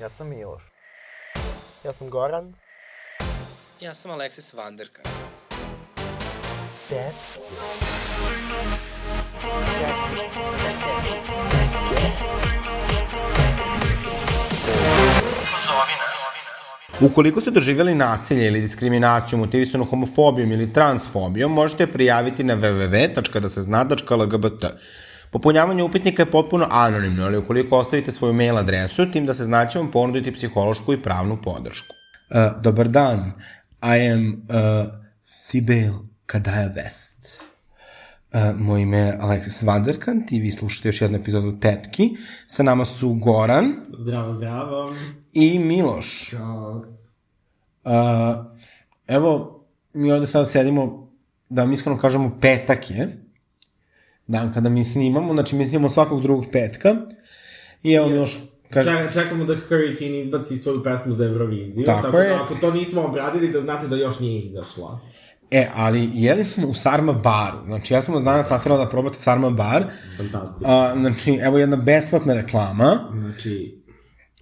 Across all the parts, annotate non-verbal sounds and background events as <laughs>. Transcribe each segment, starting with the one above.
Ja sam Miloš. Ja sam Goran. Ja sam Aleksis Vanderka. Dad. Ukoliko ste doživjeli nasilje ili diskriminaciju motivisanu homofobijom ili transfobijom, možete prijaviti na www.dasezna.lgbt. Popunjavanje upitnika je potpuno anonimno, ali ukoliko ostavite svoju mail adresu, tim da se znaće vam ponuditi psihološku i pravnu podršku. Uh, dobar dan, I am uh, Sibel Kadaja West. Uh, moje ime je Aleksis Vanderkant i vi slušate još jednu epizodu Tetki. Sa nama su Goran Zdravo, zdravo. i Miloš. Ćos. Uh, evo, mi ovde sad sedimo, da vam iskreno kažemo, petak je, dan kada mi snimamo, znači mi snimamo svakog drugog petka, i evo mi još, Ček, čekamo da Hurricane izbaci svoju pesmu za Euroviziju. Tako tako je. Da ako to nismo obradili, da znate da još nije izašla. e, ali jeli smo u Sarma baru, znači ja sam vas danas natirao da probate Sarma bar, Fantastično. uh, znači evo jedna besplatna reklama, Znači,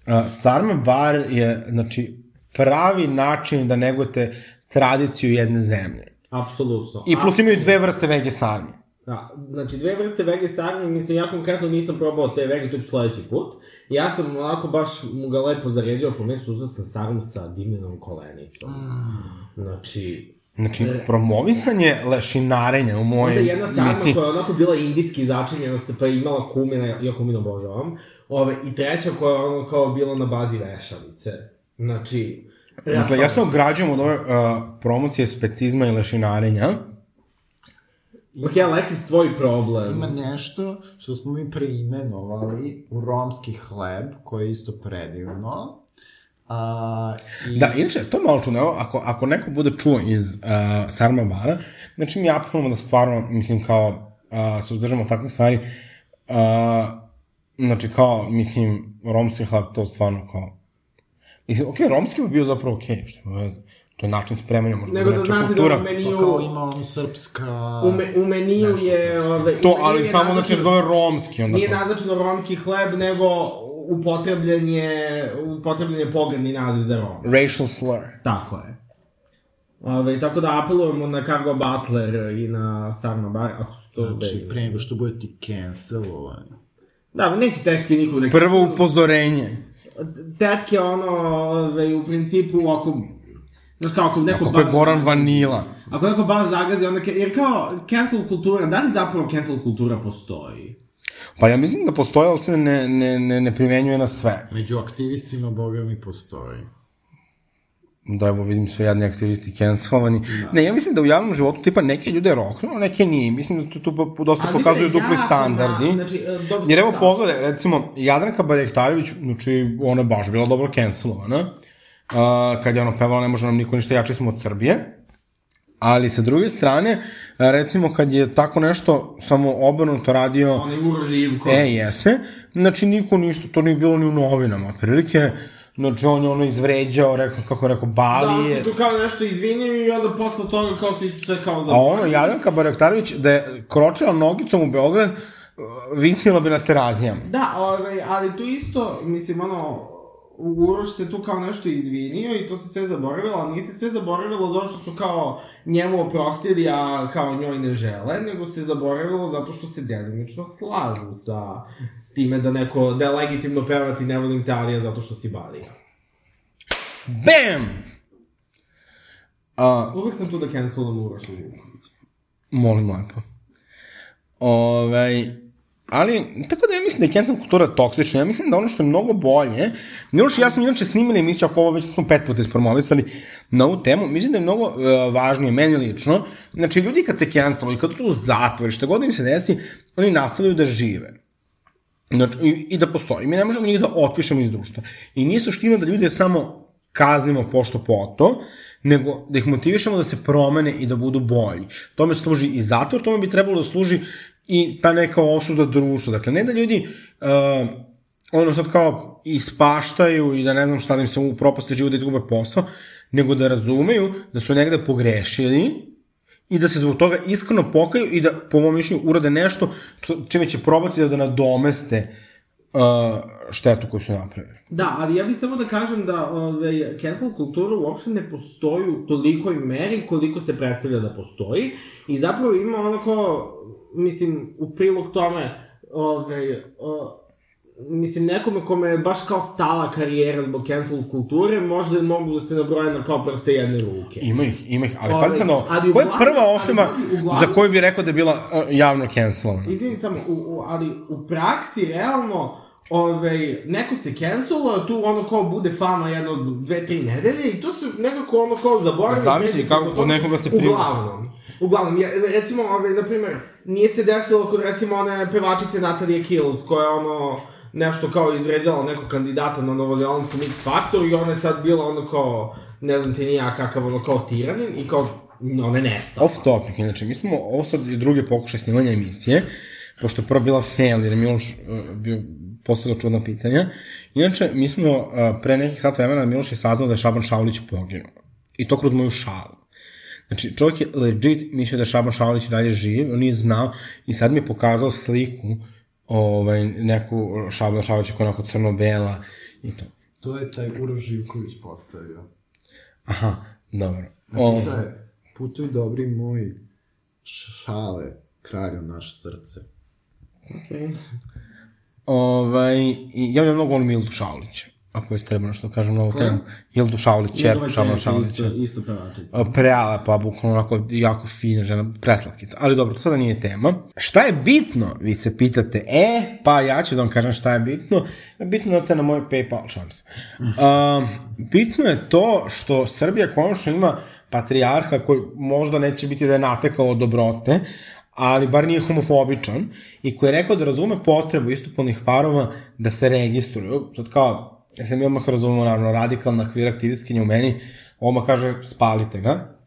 uh, Sarma bar je, znači, pravi način da negujete tradiciju jedne zemlje. apsolutno. I plus imaju dve vrste vege sarmi. Da, znači dve vrste vege sarme, mislim, ja konkretno nisam probao te vege, to ću sledeći put. Ja sam onako baš mu ga lepo zaredio po mesu, uzao sam sarmu sa dimljenom kolenicom. Znači, Znači, promovisanje lešinarenja u Onda moje... jedna sarma mislim, koja je onako bila indijski začinjena se pa imala kumina, ja kuminu obožavam. Ove, I treća koja je ono kao bila na bazi vešalice. Znači, Dakle, ja se ograđujem od ove uh, promocije specizma i lešinarenja. Ok, Alexis, tvoj problem. Ima nešto što smo mi preimenovali u romski hleb, koji je isto predivno. A, i... Da, inače, to malo čudno, evo, ako, ako neko bude čuo iz uh, Sarma bara, znači mi apelujemo da stvarno, mislim, kao, uh, se uzdržamo takve stvari, uh, znači, kao, mislim, romski hleb, to stvarno, kao, mislim, okej, okay, romski bi bio zapravo okay, što ima veze, to je način spremanja, možda Nego da znate da kultura. u meniju... Pa kao ima on srpska... U, me, u meniju je... Ove, To, u meniju ali je samo znači da se zove romski, onda Nije naznačeno romski hleb, nego upotrebljen je, upotrebljen je pogredni naziv za Rom. racial slur. Tako je. Ove, tako da apelujemo na Cargo Butler i na Sarma Bar, ako su to Znači, ubedljivi. pre nego što budete cancelovani. Da, neće tetke nikog da... Prvo upozorenje. Tetke, ono, ove, u principu, ako... Znaš kao, ako neko Kako je baš... Goran Vanila. Ako neko baš zagazi, onda... ke- Jer kao, cancel kultura, da li zapravo cancel kultura postoji? Pa ja mislim da postoje, ali se ne, ne, ne, ne primenjuje na sve. Među aktivistima, boga mi, postoji. Da, evo vidim su jadni aktivisti cancelovani. Da. Ne, ja mislim da u javnom životu tipa neke ljude roknu, neke nije. Mislim da tu, tu dosta Ali pokazuju mislim da je dupli jako standardi. ma- znači, e, dobro, Jer evo da. pogledaj, recimo, Jadranka Baljektarević, znači, ona je baš bila dobro cancelovana. Uh, kad je ono pevala, ne može nam niko ništa jači smo od Srbije. Ali sa druge strane, recimo kad je tako nešto samo obrnuto radio... Uro Živko. E, jeste. Znači, niko ništa, to nije bilo ni u novinama. Otprilike, znači, on je ono izvređao, rekao, kako je rekao, Da, Bali on je... se tu kao nešto izvinio i onda posle toga kao se sve kao za... A ono, Jadranka Baraktarović, da je kročila nogicom u Beograd, visila bi na terazijama. Da, ovaj, ali tu isto, mislim, ono, Uroš se tu kao nešto izvinio i to se sve zaboravilo, ali nije se sve zaboravilo zato što su kao njemu oprostili, a kao njoj ne žele, nego se zaboravilo zato što se delimično slažu sa time da neko, da je legitimno pevati ne volim te Alija zato što si Balija. Bam! A, Uvek sam tu da cancelam Uroša Živkovića. molim lepo. Ovaj, ali, tako da ja mislim da je cancel kultura toksična. Ja mislim da ono što je mnogo bolje, Miloš i ja smo inače snimili emisiju, ako ovo već smo pet puta ispromovisali na ovu temu, mislim da je mnogo uh, važnije, meni lično, znači ljudi kad se canceluju, kad tu zatvori, što god im se desi, oni nastavljaju da žive. Znači, i, i da postoji. Mi ne možemo njih da otpišemo iz društva. I nije suština da ljude samo kaznimo pošto po to, nego da ih motivišemo da se promene i da budu bolji. Tome služi i zatvor, tome bi trebalo da služi i ta neka osuda društva. Dakle, ne da ljudi uh, ono sad kao ispaštaju i da ne znam šta da im se u propasti život da izgube posao, nego da razumeju da su negde pogrešili i da se zbog toga iskreno pokaju i da, po mom mišljenju, urade nešto čime će probati da, da nadomeste uh, štetu koju su napravili. Da, ali ja bih samo da kažem da ovaj, cancel kultura uopšte ne postoji u tolikoj meri koliko se predstavlja da postoji i zapravo ima onako, mislim, u prilog tome, ovaj, o, mislim, nekome kome je baš kao stala karijera zbog cancel kulture, možda mogu da se nabroje na kao prste jedne ruke. Ima ih, ima ih, ali Ovaj, pazi ovo, koja je prva osoba za koju bi rekao da je bila uh, javno cancelovana? Izvini samo, u, u, ali u praksi, realno, Ove, neko se canceluje, tu ono kao bude fama jedno, dve, tri nedelje i to se nekako ono kao zaboravi. Zavisi kreće kako preko kod toga. nekoga se prima. Uglavnom. Uglavnom, ja, recimo, ove, na primer, nije se desilo kod recimo one pevačice Natalije Kills, koja je ono nešto kao izređala nekog kandidata na Novozelandskom X Factor i ona je sad bila ono kao, ne znam ti ni ja kakav ono kao tiranin i kao, ona je nestala. Off topic, inače, mi smo, ovo sad je drugi pokušaj snimanja emisije, pošto je prva bila fail, jer je Miloš uh, bio postavio čudna pitanja. Inače, mi smo uh, pre nekih sat vremena Miloš je saznao da je Šaban Šaulić poginuo. I to kroz moju šalu. Znači, čovjek je legit mislio da je Šaban Šaulić dalje živ, on nije znao i sad mi je pokazao sliku ovaj, neku Šaban je onako crno-bela i to. To je taj Uroš Živković postavio. Aha, dobro. Napisao je, putuj dobri moj šale, kralju naše srce. Okay. Ovaj, ja mnogo volim Ildu Šaulića, ako već treba nešto da kažem na ovu temu. Ildu Šaulić, čerku Šabana Šaulića. Isto, isto pevačica. A, Prealepa, bukvalno onako jako fina žena, preslatkica. Ali dobro, to sada nije tema. Šta je bitno, vi se pitate, e, pa ja ću da vam kažem šta je bitno. Bitno je da te na moj Paypal, šalim se. <laughs> A, bitno je to što Srbija konačno ima patrijarha koji možda neće biti da je natekao dobrote, ali bar nije homofobičan, i koji je rekao da razume potrebu istopolnih parova da se registruju. Sad kao, ja sam mi odmah razumemo, naravno, radikalna kvir aktivistkinja u meni, odmah kaže, spalite ga.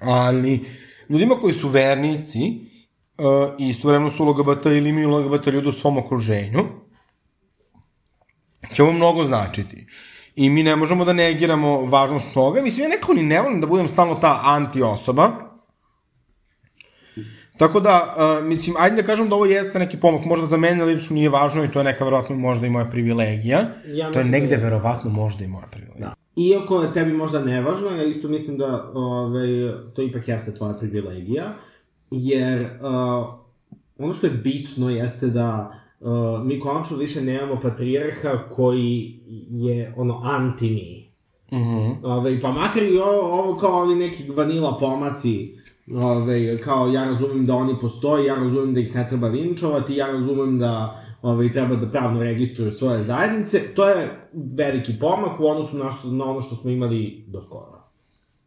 Ali, ljudima koji su vernici, uh, i istovremeno su LGBT ili imaju LGBT ljudi u svom okruženju, će ovo mnogo značiti. I mi ne možemo da negiramo važnost toga. Mislim, ja nekako ni ne volim da budem stalno ta anti osoba, Tako da, uh, mislim, ajde da kažem da ovo jeste neki pomak, možda za mene lično nije važno i to je neka verovatno možda i moja privilegija. Ja to je mislim negde da verovatno možda i moja privilegija. Da. Iako je tebi možda nevažno, ja isto mislim da ovaj, to ipak jeste tvoja privilegija, jer uh, ono što je bitno jeste da uh, mi konačno više nemamo patrijarha koji je ono anti mi. Mhm. Ove, pa makar i ovo, ovo kao ovi neki vanila pomaci, ove, kao ja razumem da oni postoje, ja razumem da ih ne treba linčovati, ja razumem da ove, treba da pravno registruju svoje zajednice, to je veliki pomak u odnosu na, što, na ono što smo imali do skora.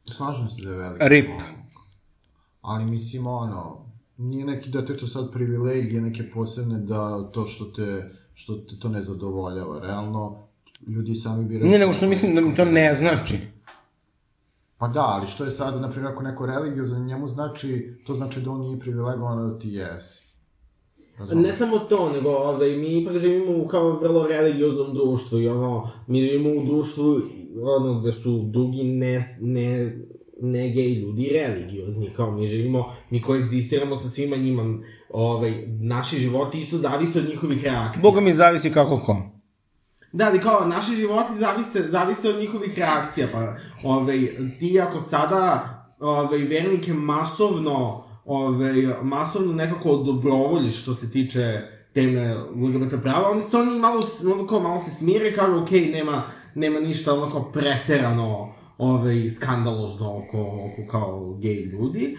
Slažem se da je veliki. Rip. pomak. Ali mislim, ono, nije neki da te to sad privilegije, neke posebne da to što te, što te to ne zadovoljava. Realno, ljudi sami biraju... Ne, nego što mislim da mi to ne znači. Pa da, ali što je sad, na primjer, ako neko religiju za njemu znači, to znači da on nije privilegovan, da ti jesi. Razumeš? Ne samo to, nego ove, mi ipak živimo u kao vrlo religioznom društvu i ono, mi živimo u društvu ono, gde su drugi ne, ne, ne gej ljudi religiozni, kao mi živimo, mi koegzistiramo sa svima njima, ovaj, naši životi isto zavise od njihovih reakcija. Boga mi zavisi kako ko. Da, ali kao, naši životi zavise, zavise od njihovih reakcija, pa, ovaj, ti ako sada, ovaj, vernike masovno, ovaj, masovno nekako odobrovoljiš što se tiče teme LGBT prava, oni se oni malo, ono kao malo se smire kažu, okej, nema, nema ništa ono kao preterano, ovaj, skandalozno oko, oko kao gej ljudi.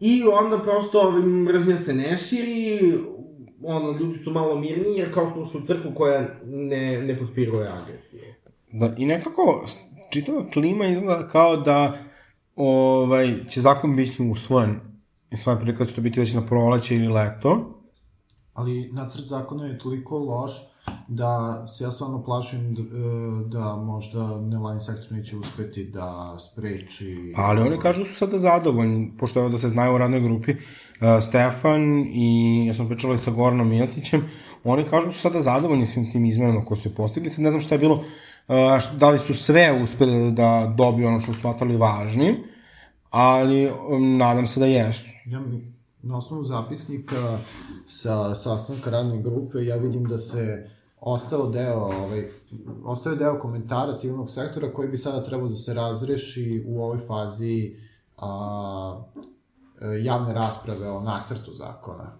I onda prosto ovaj, mržnja se ne širi, ono, ljudi su malo mirniji, jer kao slušaju crkvu koja ne, ne potpiruje agresiju. Da, I nekako, čitava klima izgleda kao da ovaj, će zakon biti usvojen. I sva prilika da će to biti već na proleće ili leto. Ali nacrt zakona je toliko loš da se ja stvarno plašim da, da možda Nevladin sektor neće uspeti da spreči... Ali oni kažu da su sada zadovoljni, pošto evo da se znaju u radnoj grupi, Stefan i ja sam pričala i sa Goranom Mijatićem, oni kažu da su sada zadovoljni svim tim izmenama koje su postigli. Sad ne znam šta je bilo, da li su sve uspeli da dobiju ono što su smatrali važnim, ali um, nadam se da jesu. Ja, na osnovu zapisnika sa sastanka radne grupe, ja vidim da se ostao deo, ovaj, ostao deo komentara civilnog sektora koji bi sada trebao da se razreši u ovoj fazi a, javne rasprave o nacrtu zakona.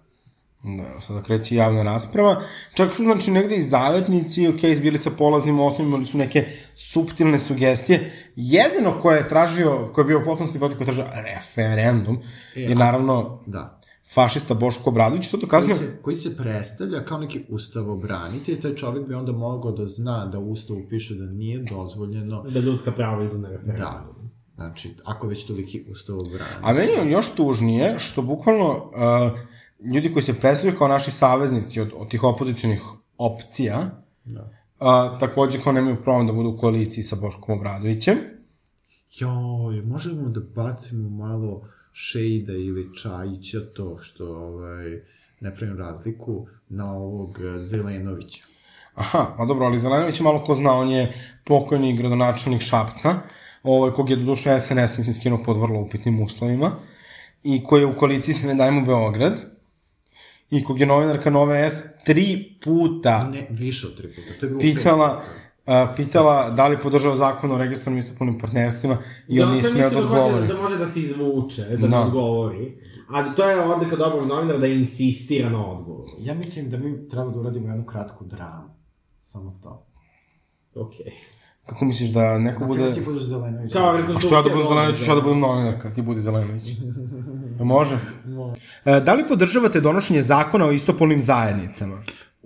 Da, sada kreće javna rasprava. Čak su, znači, negde i zavetnici, ok, bili sa polaznim osnovima, imali su neke subtilne sugestije. Jedino ko je tražio, ko je bio potpunosti protiv, ko je tražio referendum, E, je a- naravno Da. fašista Boško Obradović, to Koji dokazuje... se, koji se predstavlja kao neki ustavobranitelj, taj čovjek bi onda mogao da zna da u ustavu piše da nije dozvoljeno Da ljudska prava idu na referendum. Da. Znači, ako već toliki ustavobranitelj. A meni je još tužnije što bukvalno uh, ljudi koji se predstavljaju kao naši saveznici od, od tih opozicijonih opcija, Da. uh, takođe kao nemaju problem da budu u koaliciji sa Boškom Obradovićem. Joj, možemo da bacimo malo Šejda ili Čajića to što ovaj, ne pravim razliku na ovog Zelenovića. Aha, pa dobro, ali Zelenović je malo ko zna, on je pokojni gradonačelnik Šapca, ovaj, kog je do duše SNS, mislim, skinuo pod vrlo upitnim uslovima, i koji je u koaliciji se ne dajmo Beograd, i kog je novinarka Nove S tri puta Ne, više od tri puta. To je bilo pitala, a, pitala da li podržava zakon o registrovanim istopolnim partnerstvima i on nije smeo da mislio odgovori. Može, da može da se izvuče, da, Da. da. odgovori. A to je odlika dobrog novinara da insistira na odgovoru. Ja mislim da mi treba da uradimo jednu kratku dramu. Samo to. Okej. Kako misliš da neko Na bude... primjer ti budeš Zelenović. Kao rekonstrukcija... što ja da budem Zelenović, što ja da događaja. budem novinarka, ti budi Zelenović. <laughs> E, Može? E, da li podržavate donošenje zakona o istopolnim zajednicama?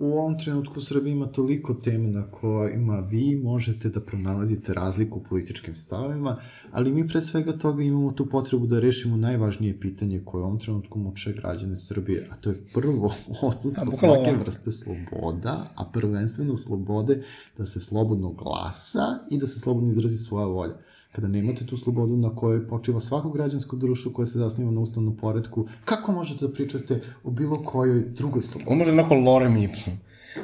U ovom trenutku u Srbiji ima toliko tema na kojima vi možete da pronalazite razliku u političkim stavima, ali mi pre svega toga imamo tu potrebu da rešimo najvažnije pitanje koje u ovom trenutku muče građane Srbije, a to je prvo <laughs> odsustvo svake vrste sloboda, a prvenstveno slobode da se slobodno glasa i da se slobodno izrazi svoja volja. Kada nemate tu slobodu na kojoj počiva svako građansko društvo koje se zasniva na ustavnom poredku, kako možete da pričate o bilo kojoj drugoj slobodi? On može onako Lorem Ipsum.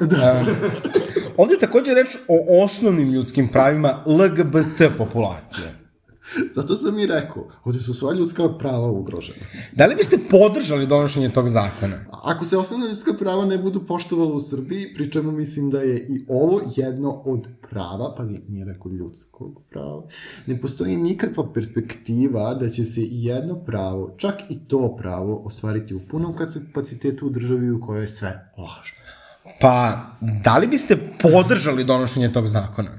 <laughs> Da. ovde je takođe reč o osnovnim ljudskim pravima LGBT populacije. <laughs> Zato sam i rekao, ovde su sva ljudska prava ugrožena. Da li biste podržali donošenje tog zakona? Ako se osnovna ljudska prava ne budu poštovala u Srbiji, pri čemu mislim da je i ovo jedno od prava, pazi, nije rekao ljudskog prava, ne postoji nikakva perspektiva da će se i jedno pravo, čak i to pravo, ostvariti u punom kapacitetu u državi u kojoj je sve lažno. Pa, da li biste podržali donošenje tog zakona?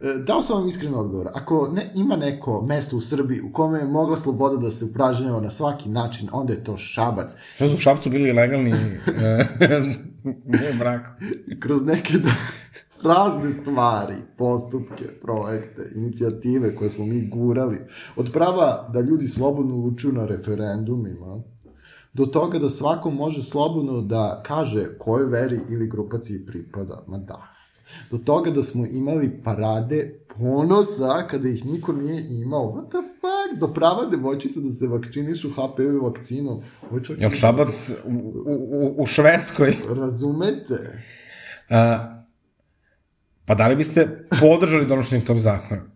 E, Dao sam vam iskren odgovor. Ako ne, ima neko mesto u Srbiji u kome je mogla sloboda da se upražnjava na svaki način, onda je to Šabac. Što su u Šapcu bili ilegalni e, <laughs> ne, brak? kroz neke da, razne stvari, postupke, projekte, inicijative koje smo mi gurali, od prava da ljudi slobodno lučuju na referendumima, do toga da svako može slobodno da kaže kojoj veri ili grupaciji pripada, ma da. Do toga da smo imali parade ponosa kada ih niko nije imao. What the fuck? Do prava devojčica da se vakcinišu HPV vakcinom. Ovo čak... Jel Šabac u, u, u Švedskoj? Razumete? A, pa da li biste podržali donošenje tog zakona?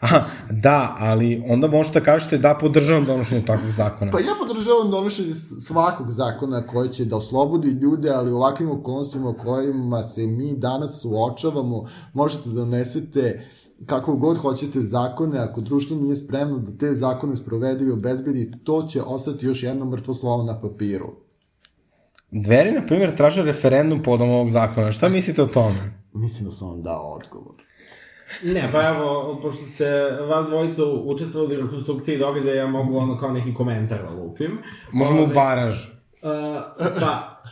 Aha, da, ali onda možete da kažete da podržavam donošenje takvog zakona. Pa ja podržavam donošenje svakog zakona koji će da oslobodi ljude, ali u ovakvim okolnostima u kojima se mi danas suočavamo, možete da donesete kako god hoćete zakone, ako društvo nije spremno da te zakone sprovede i obezbedi, to će ostati još jedno mrtvo slovo na papiru. Dveri, na primjer, traže referendum podom ovog zakona. Šta mislite o tome? Mislim da sam vam dao odgovor. Ne, pa evo, pošto ste vas dvojica učestvovali u rekonstrukciji događaja, ja mogu ono kao neki komentar da lupim. Možemo u Ove, baraž. Uh, pa,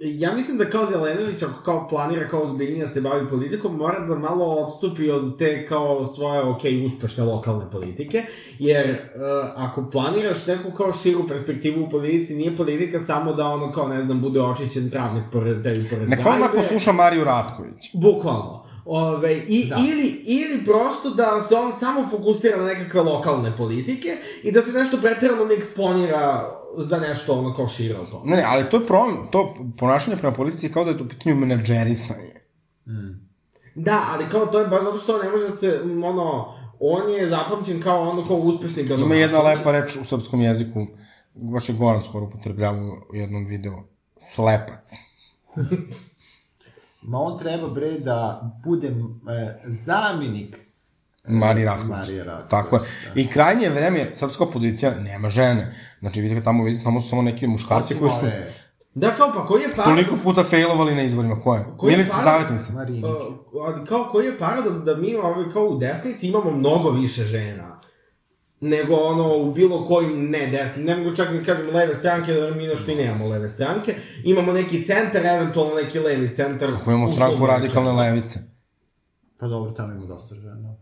ja mislim da kao Zelenović, ako kao planira kao ozbiljnije da se bavi politikom, mora da malo odstupi od te kao svoje, ok, uspešne lokalne politike, jer uh, ako planiraš neku kao širu perspektivu u politici, nije politika samo da ono kao, ne znam, bude očićen travnik pored, tebi pored Neko vam gajbe. ako sluša Mariju Ratković. Bukvalno. Ove, i, Da. ili, ili prosto da se on samo fokusira na nekakve lokalne politike i da se nešto pretirano ne eksponira za nešto ono kao šire od toga. Ne, ne, ali to je problem, to ponašanje prema policiji kao da je to u pitanju menadžerisanje. Da, ali kao to je baš zato što ne može da se, ono, on je zapamćen kao ono kao uspešni Ima gradonačelnik. jedna lepa reč u srpskom jeziku, baš je Goran skoro upotrebljavao u jednom videu, slepac. <laughs> Ma on treba, bre, da bude e, zamjenik Marije Ratković. Marije Tako je. da. I krajnje vreme, srpska opozicija nema žene. Znači, vidite tamo, vidite tamo su samo neki muškarci Osim koji su ove Da, kao, pa koji je paradoks? koliko puta failovali na izborima, ko je? Koji je Milica paradoks? Zavetnica. Marinike. Uh, ali kao koji je paradoks da mi ovaj, kao u desnici imamo mnogo više žena nego ono u bilo kojim ne desni, ne mogu čak ni kažem leve stranke, jer mi nešto i nemamo leve stranke. Imamo neki centar, eventualno neki levi centar. Ako imamo stranku radikalne levice. Pa dobro, tamo ima dosta žena.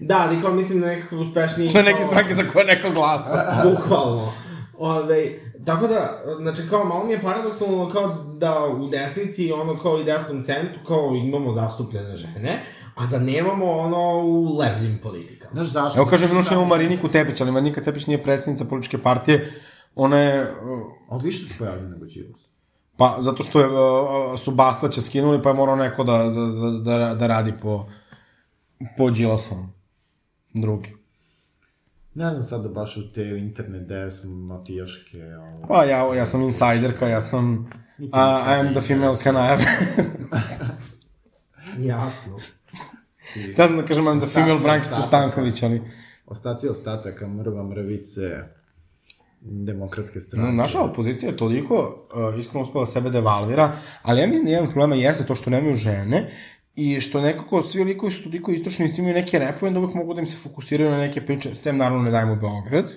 Da, ali kao mislim na nekakve uspešniji... <laughs> Na neke stranke za koje neko glasa. <laughs> Bukvalno. Ove, tako da, znači kao malo mi je paradoksalno kao da u desnici, ono kao i desnom centru, kao imamo zastupljene žene, a da nemamo ono u levljim politikama. Znaš zašto? Evo kaže Zato Miloš što- imamo Mariniku Tepić, ali Marinika Tepić nije predsednica političke partije. Ona je, uh, Ali više su pojavljeni nego Đilas. pa zato što je, uh, su Bastaća skinuli, pa je morao neko da, da, da, da, da radi po, po Đilasovom. Drugi. Ne znam sada baš u te internet des mafijaške... Ovo... Pa ja, ja sam insajderka, ja sam... Uh, I am the female can I have... <laughs> Jasno. Ja znam da kažem I'm the female Ostaci, Brankica. Stanković, ali... Ostaci ostataka mrva mrvice demokratske strane. Naša opozicija je toliko uh, iskreno uspela sebe devalvira, ali ja mislim da jedan problema jeste to što nemaju žene i što nekako svi likovi su toliko istočni i svi imaju neke repove, onda uvek mogu da im se fokusiraju na neke priče, sem naravno ne dajmo Beograd.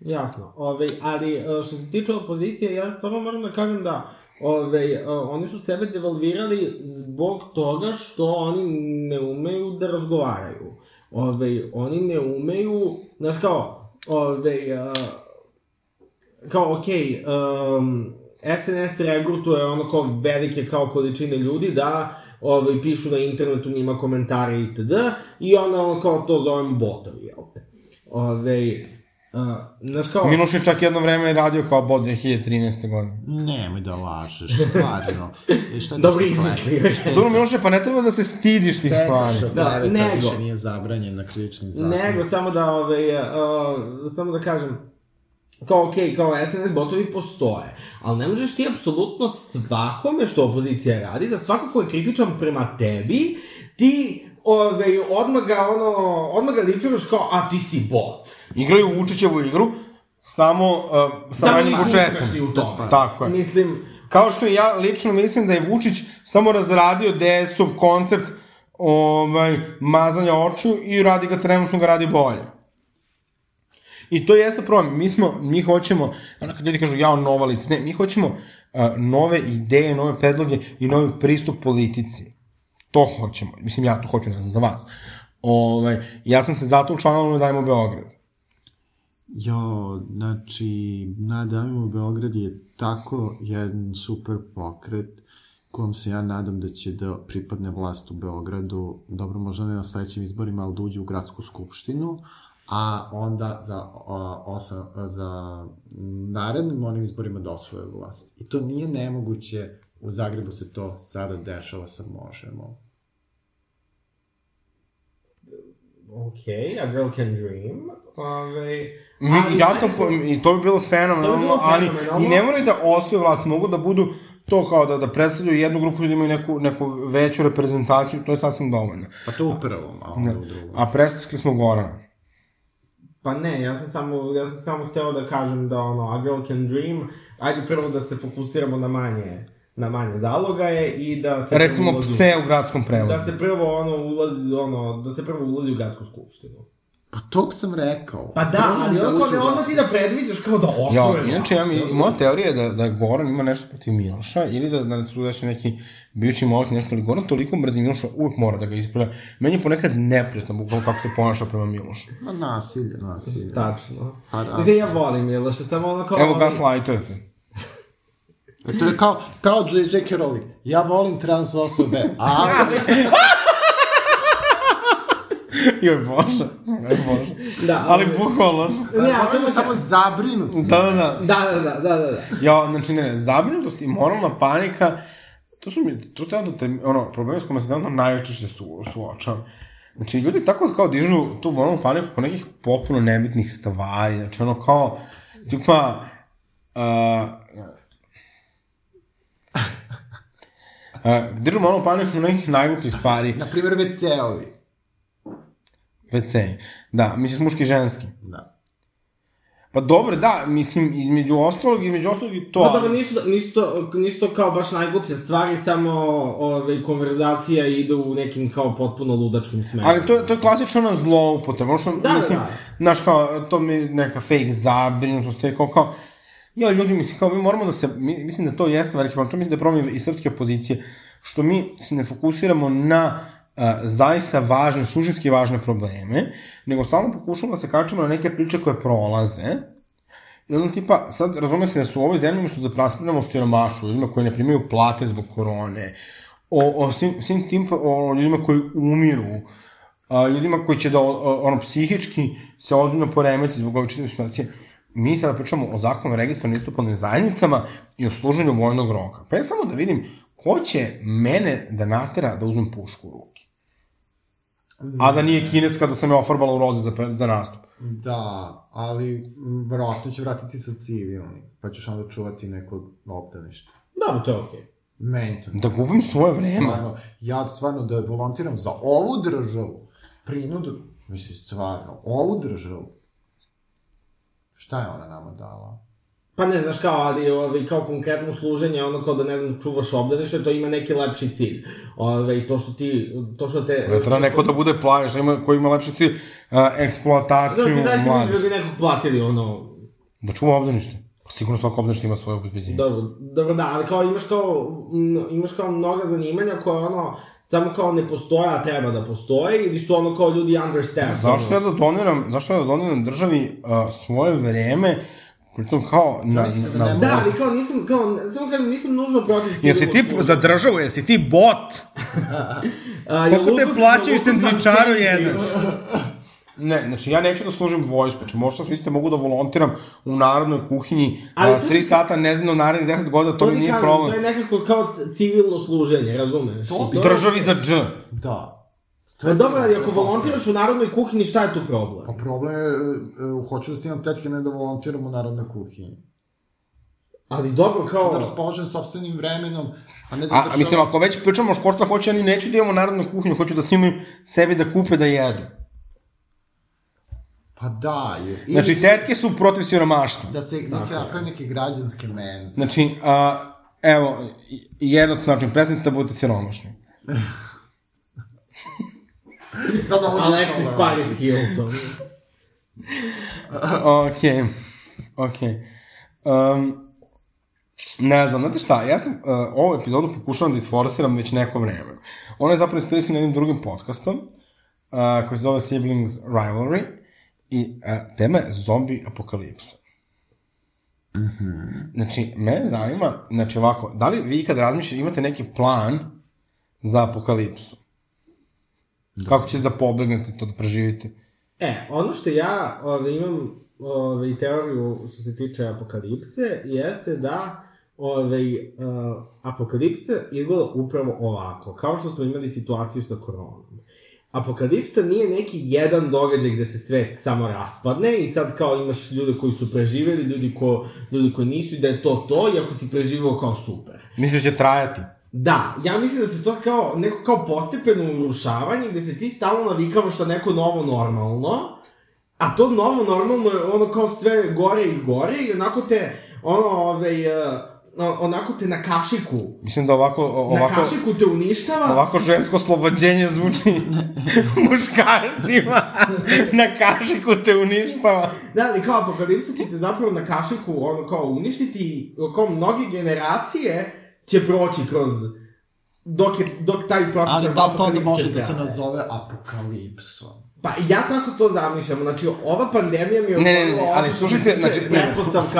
Jasno, ove, ali e, što se tiče opozicije, ja stvarno moram da kažem da ove, e, oni su sebe devalvirali zbog toga što oni ne umeju da razgovaraju. Ove, oni ne umeju, znaš kao, ove, e, kao, okej, um, SNS regrutuje ono kao velike kao količine ljudi da ovaj, pišu na internetu njima komentare itd. I onda ono kao to zovemo botovi, jel te? Ove, uh, znaš kao... Miloš je čak jedno vreme radio kao bot 2013. godine. Nemoj da lažeš, stvarno. I šta ti Dobro izmislio. Dobro, Miloše, pa ne treba da se stidiš tih stvari. Da, nego. više nije zabranjen na krivičnim zakonom. Nego, samo da, ove, uh, samo da kažem, kao, okej, kao SNS botovi postoje, ali ne možeš ti apsolutno svakome što opozicija radi, da svako ko je kritičan prema tebi, ti ove, odmah ga, ono, odmah ga lifiraš kao, a ti si bot. Igraju Vučićevu igru, samo uh, sa manjim budžetom. Tako je. Mislim, Kao što ja lično mislim da je Vučić samo razradio DS-ov koncept ovaj, mazanja očiju i radi ga trenutno ga radi bolje. I to jeste problem. Mi smo, mi hoćemo, ono kad ljudi kažu ja nova lica, ne, mi hoćemo uh, nove ideje, nove predloge i novi pristup politici. To hoćemo. Mislim, ja to hoću, ne znam, za vas. Ovaj, ja sam se zato učlanila da dajemo Beograd. Jo, znači, nadajmo Beograd je tako jedan super pokret kom se ja nadam da će da pripadne vlast u Beogradu, dobro, možda ne na sledećim izborima, ali da uđe u gradsku skupštinu, a onda za, a, osam, a, za narednim onim izborima da osvoje vlast. I to nije nemoguće, u Zagrebu se to sada dešava sa Možemo. okej, a girl can dream. Ove, Mi, ali- ja to, po- i to bi bilo fenomenalno, bi bilo ali fenomenalno. i ne moraju da osvoje vlast, mogu da budu to kao da, da predstavljaju jednu grupu ljudi imaju neku, neku veću reprezentaciju, to je sasvim dovoljno. Pa to u prvom, a onda u drugom. A prestakli smo Gorana. Pa ne, ja sam samo, ja sam samo hteo da kažem da ono, a girl can dream, ajde prvo da se fokusiramo na manje, na manje zalogaje i da se... Recimo ulazi- pse u gradskom prevozu. Da se prvo ono ulazi, ono, da se prvo ulazi u gradsku skupštinu. Pa tog sam rekao. Pa da, Prvo ali da uđe ne odmah ti da predviđaš kao da Ja, osvoje. inače, ja mi, moja teorija je da, da Goran ima nešto protiv Miloša, ili da, da su da će neki bivši momak nešto, ali Goran toliko mrzi Miloša, uvek mora da ga ispravlja. Meni je ponekad neprijatno, bukvalno kako se ponaša prema Milošu. Ma nasilje, nasilje. Tačno. Pa, da. Mislim, ja volim Miloša, samo ono kao... Evo, ali- gaslightujete. E, to je kao, kao J.J.K. Rowling. Ja volim trans osobe, ali... <laughs> Joj Bože, joj Bože. Da, Ali ali- bukvalno. Ne, ja Samo, samo... zabrinut. sam. Da, da, da. Da, da, da, da, da, da. Ja, znači, ne, zabrinutost i moralna panika, to su mi, to su jedno te, ono, problemi s kojima se trenutno najčešće su, suočavam. Znači, ljudi tako kao dižu tu moralnu paniku po nekih popuno nebitnih stvari, znači, ono, kao, tipa, uh, Uh, držimo ono paniku na nekih najglupih stvari. Na primjer, WC-ovi. WC. Da, misliš muški i ženski. Da. Pa dobro, da, mislim, između ostalog, između ostalog i to. Pa dobro, nisu, nisu, to, nisu to kao baš najgluplje stvari, samo ove, konverzacija ide u nekim kao potpuno ludačkim smerom. Ali to, to je klasično na zloupotreba, ono što, Da, mislim, da. znaš, kao, to mi neka fake zabrinutost, sve kao, kao, ja, ljudi, mislim, kao, mi moramo da se, mi, mislim da to jeste veliki problem, to mislim da je problem i srpske opozicije, što mi se ne fokusiramo na a, zaista važne, suštinski važne probleme, nego stalno pokušamo da se kačemo na neke priče koje prolaze, I onda tipa, sad razumete da su u ovoj zemlji, umesto da raspravljamo o siromašu, ljudima koji ne primaju plate zbog korone, o, o svim, svim tim, o ljudima koji umiru, a, ljudima koji će da, o, ono, psihički se odljudno poremeti zbog ove čitave situacije, mi sada pričamo o zakonu o registrovanim istupalnim zajednicama i o služenju vojnog roka. Pa ja samo da vidim ko će mene da natera da uzmem pušku u ruke. A da nije kineska da sam je ofarbala u roze za, za nastup. Da, ali verovatno će vratiti sa civilni, pa ćeš onda čuvati neko obdanište. Dobro, to je okej. Meni to Da gubim svoje vreme. Stvarno, ja stvarno da volontiram za ovu državu, prinudu, mislim, stvarno, ovu državu, šta je ona nama dala? Pa ne, znaš kao, ali ovaj, kao konkretno služenje, ono kao da ne znam, čuvaš obdanište, to ima neki lepši cilj. Ove, to što ti, to što te... Da treba neko da bude plavi, šta ima, koji ima lepši cilj, uh, eksploataciju Znaš, ti zaista misliš mladih. da bi nekog platili, ono, Da čuva obdanište. Pa sigurno svako obdanište ima svoje obezbeđenje. Dobro, dobro da, ali kao imaš kao, m, imaš kao mnoga zanimanja koje ono, samo kao ne postoje, a treba da postoje, ili su ono kao ljudi understaffed. Zašto ja da doniram, zašto ja da doniram državi uh, svoje vreme, pritom kao na, da na, na Da, ali kao nisam, kao, samo kažem, nisam nužno protiv Jesi ti civilnog za državu, jesi ti bot? <laughs> A, Koliko te plaćaju sendvičaru jedan? <laughs> Ne, znači ja neću da služim vojsku, znači možda mislite mogu da volontiram u narodnoj kuhinji Ali a, to tri ti- sata nedeljno narednih 10 godina, to, mi ti nije kažem, problem. To je nekako kao civilno služenje, razumeš? To I bi- je- Državi za dž. Da. Pa dobro, ali ako to volontiraš u narodnoj kuhinji, šta je tu problem? Pa problem je, e, hoću da snimam tetke, ne da volontiram u narodnoj kuhinji. Ali dobro, Da kao... raspoložem sobstvenim vremenom, a ne da A, a država- mislim, ako već pričamo o školstva, hoće, oni neću da imamo narodnu kuhinju, hoću da imaju sebi da kupe da jedu. Pa da, je. Ili- Znači, tetke su protiv siromaštva. Da se neke, napravi neke građanske menze. Znači, a, evo, i- jednostavno način, prestanite da budete siromašni. <laughs> Sad ovo nije Alexis problem. Paris Hilton. <laughs> Okej, okej. Um, ne znam, znate šta, ja sam uh, ovu epizodu pokušavam da isforsiram već neko vreme. Ona je zapravo inspirisana jednim drugim podcastom, uh, koji se zove Siblings Rivalry, i uh, tema je zombi apokalipsa. Znači, me zanima, znači ovako, da li vi kad razmišljate, imate neki plan za apokalipsu? Kako ćete da pobegnete to, da preživite? E, ono što ja ove, imam ove, teoriju što se tiče apokalipse, jeste da ove, uh, apokalipsa izgleda upravo ovako, kao što smo imali situaciju sa koronom. Apokalipsa nije neki jedan događaj gde se svet samo raspadne i sad kao imaš ljude koji su preživeli, ljudi, ko, ljudi koji nisu i da je to to i ako si preživao kao super. Misliš da će trajati? Da, ja mislim da se to kao, neko kao postepeno urušavanje gde se ti stalno navikavaš na neko novo normalno, a to novo normalno je ono kao sve gore i gore i onako te, ono, ovaj, uh, onako te na kašiku, Mislim da ovako, o- na ovako, kašiku te uništava. ovako žensko oslobođenje zvuči <laughs> muškarcima. na kašiku te uništava. Da, ali kao apokalipsa će te zapravo na kašiku ono kao uništiti i kao mnoge generacije će proći kroz dok, je, dok taj proces Ali da li to onda može da se nazove apokalipsom? Pa ja tako to zamišljam, znači ova pandemija mi je... Ne, ne, ne, ali oči slušajte, znači, ne,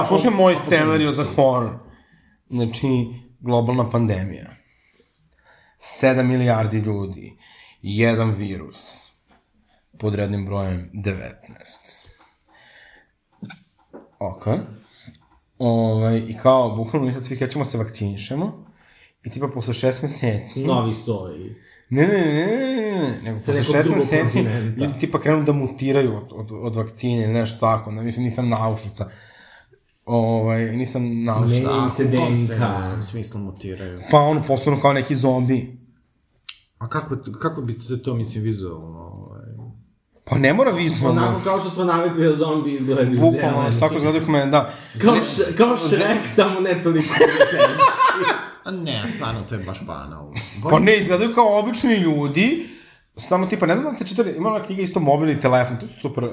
slušaj moj scenariju za horor. Znači, globalna pandemija. 7 milijardi ljudi. Jedan virus. Pod rednim brojem 19. Ok. Ovaj, I kao, bukvalno mi sad svi krećemo se vakcinišemo. I tipa posle šest meseci... Novi soj. Ne, ne, ne, ne, ne, ne, nego posle šest meseci ljudi tipa krenu da mutiraju od, od, od vakcine ili nešto tako, ne, mislim, nisam naučnica. Ovaj, nisam naučio. Ne. se u DNK. nekom smislu mutiraju. Pa ono, postanu kao neki zombi. A kako, kako bi se to, mislim, vizualno, ovaj... Pa ne mora vizualno. Onako kao što smo navikli da zombi izgledaju Bukvalno, zeleni. tako izgledaju kao mene, da. Kao, š, kao Shrek, samo ne toliko <laughs> ne, stvarno, to je baš banalno. Pa ne, izgledaju kao obični ljudi, samo tipa, ne znam da ste čitali, ima ona knjiga isto mobilni telefon, to su super, uh,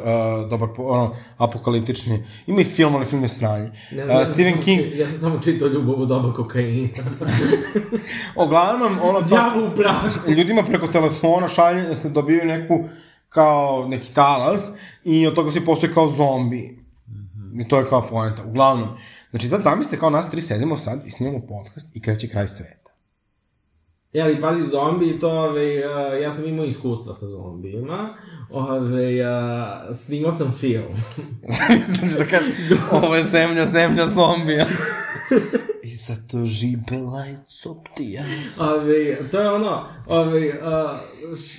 dobar, ono, apokaliptični. Ima i film, ali film je stranje. Ne Uh, Stephen King, či- Ja sam samo čitao ljubav u doba kokaina. <laughs> uglavnom, ono, Djavo u prahu. ljudima preko telefona šalje se dobiju neku, kao neki talas i od toga svi postoji kao zombi. I to je kao poenta. Uglavnom, znači sad zamislite kao nas tri sedimo sad i snimamo podcast i kreće kraj sveta. E, ali pazi, zombi, to, ove, uh, ja sam imao iskustva sa zombijima. Ove, uh, snimao sam film. <laughs> znači da kažem, ovo je zemlja, zemlja zombija. I zato žibela i coptija. Ove, to je ono, ove, uh, š,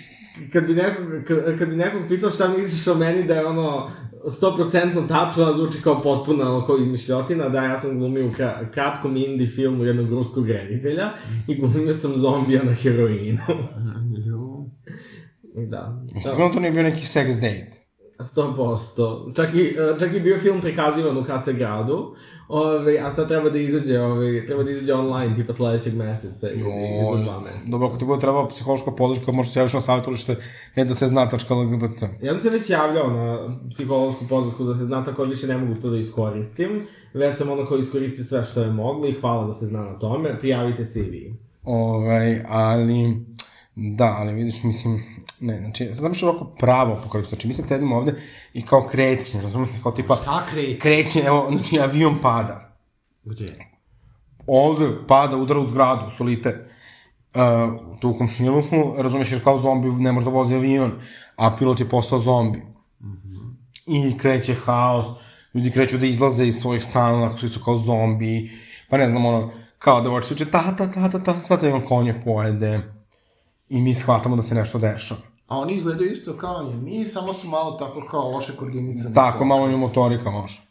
kad bi nekog, kad, kad bi nekog pitao šta misliš o meni da je ono 100% tačno, zvuči kao potpuna ono, kao izmišljotina, da ja sam glumio u kra, kratkom indie filmu jednog ruskog reditelja i glumio sam zombija na heroinu. <laughs> Da. Sigurno to nije bio neki sex date. 100%. Čak i, e, čak i bio film prikazivan u KC gradu, ove, a sad treba da izađe, ove, treba da izađe online, tipa sledećeg meseca ili, za dva meseca. Dobro, ako ti bude trebala psihološka podrška, možeš se javiš na savjetovalište da se zna.lgbt. Ja sam se već javljao na psihološku podršku da se zna tako više ne mogu to da iskoristim. Već sam ono koji iskoristio sve što je moglo i hvala da se zna na tome. Prijavite se i vi. Ovaj, ali, da, ali vidiš, mislim, ne, znači, sad znam što je ovako pravo apokalipsa, znači mi sad sedimo ovde i kao kreće, razumiješ, kao tipa, Šta kreće? kreće, evo, znači avion pada, Gde? ovde pada, udara u zgradu, solite, uh, tu u komšiluku, razumiješ, jer kao zombi ne može da vozi avion, a pilot je postao zombi. I kreće haos, ljudi kreću da izlaze iz svojih stanova, što su kao zombi, pa ne znam, ono, kao da voće uče ta ta ta ta ta ta ta i on konje pojede. I mi shvatamo da se nešto dešava. A oni izgledaju isto kao i mi, samo su malo tako kao loše koordinisani. Tako, malo mi motorika može.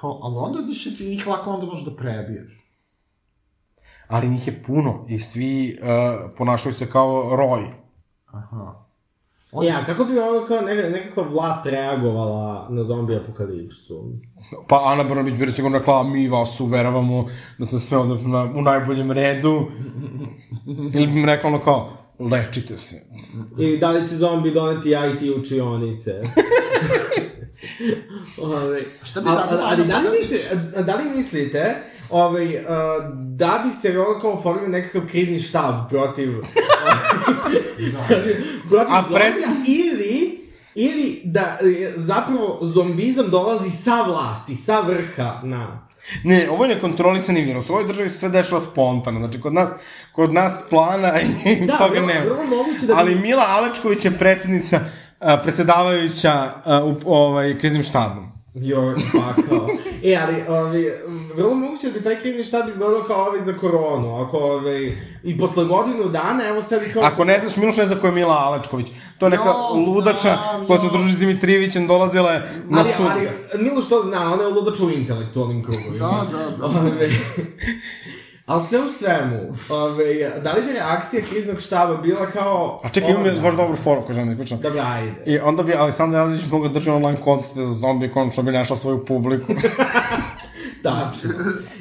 Pa, ali onda, znaš, ti njih lako onda možeš da prebiješ. Ali njih je puno i svi uh, ponašaju se kao roj. Aha. Ja, kako bi ovo kao neka, nekakva vlast reagovala na zombi apokalipsu? Pa Ana Brnobić bi sigurno rekla, mi vas uveravamo da ste sve ovde na, u najboljem redu. <laughs> Ili bi mi rekla ono kao, lečite se. Ili da li će zombi doneti IT učionice? <laughs> Ove, Šta bi a- ali Ana da li, mislite, da li mislite ovaj, uh, da bi se ovo kao oformio nekakav krizni štab protiv <laughs> protiv A pred- zombija ili ili da zapravo zombizam dolazi sa vlasti, sa vrha na Ne, ovo je nekontrolisani virus. U ovoj državi se sve dešava spontano. Znači, kod nas, kod nas plana i <laughs> Da, toga vrlo- nema. vrlo moguće da Ali Mila Alečković je predsednica, predsedavajuća u ovaj, kriznim štabom. Joj, pakao. <laughs> E, ali, ovi, vrlo moguće da bi taj krizni štab izgledao kao ovaj za koronu. Ako, ovi, i posle godinu dana, evo sad kao... Ako ne znaš, Miloš ne zna ko je Mila Alečković. To je neka Jo, ludača znam, koja se druži s Dimitrijevićem, dolazila je na ali, sud. ali, Miloš to zna, ona je ludač u intelektualnim krugovima. Da, da, da. Ove, ali sve u svemu, ove, da li bi reakcija kriznog štaba bila kao... A čekaj, imam je baš dobru foru koju želim da ispričam. Dobro, ajde. I onda bi Aleksandar Jelić mogla da drži online koncerte za zombi i konačno bi našla svoju publiku. <laughs> Tačno.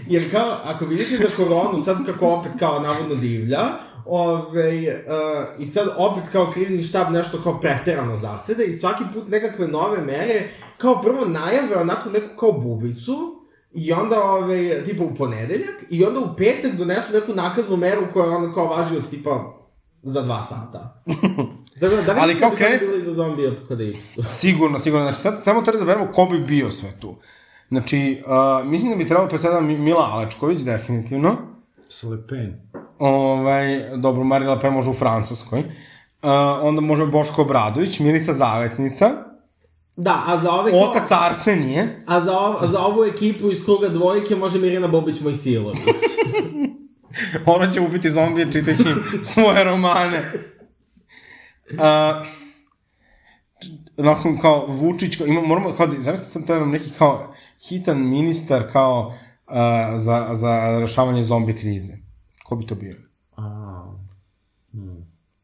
Jer kao, ako vidite za koronu, sad kako opet kao navodno divlja, Ove, uh, I sad opet kao krizni štab nešto kao preterano zasede i svaki put nekakve nove mere, kao prvo najave onako neku kao bubicu, I onda, ove, tipa u ponedeljak, i onda u petak donesu neku nakaznu meru koja ono kao važi od tipa za dva sata. <laughs> Dakle, da li Ali kao da bi krene to se- bilo i za zombi apokalipsu? <laughs> sigurno, sigurno. Znači, sad, samo treba da zaberemo ko bi bio sve tu. Znači, uh, mislim da bi trebalo predsedava Mila Alečković, definitivno. Slepen. Ovaj, dobro, Marina Le Pen može u Francuskoj. Uh, onda može Boško Obradović, Milica Zavetnica, Da, a za ove... kao- otac Arsenije, A za, ov, a za ovu ekipu iz kruga dvojke može Mirjana Bobić Mojsilović. <laughs> ona će ubiti zombije čitajući svoje romane. Uh, onako kao Vučić, kao, ima, moramo, kao, zavisno sam treba nam neki kao hitan ministar kao uh, za, za rešavanje zombi krize. Ko bi to bio? A,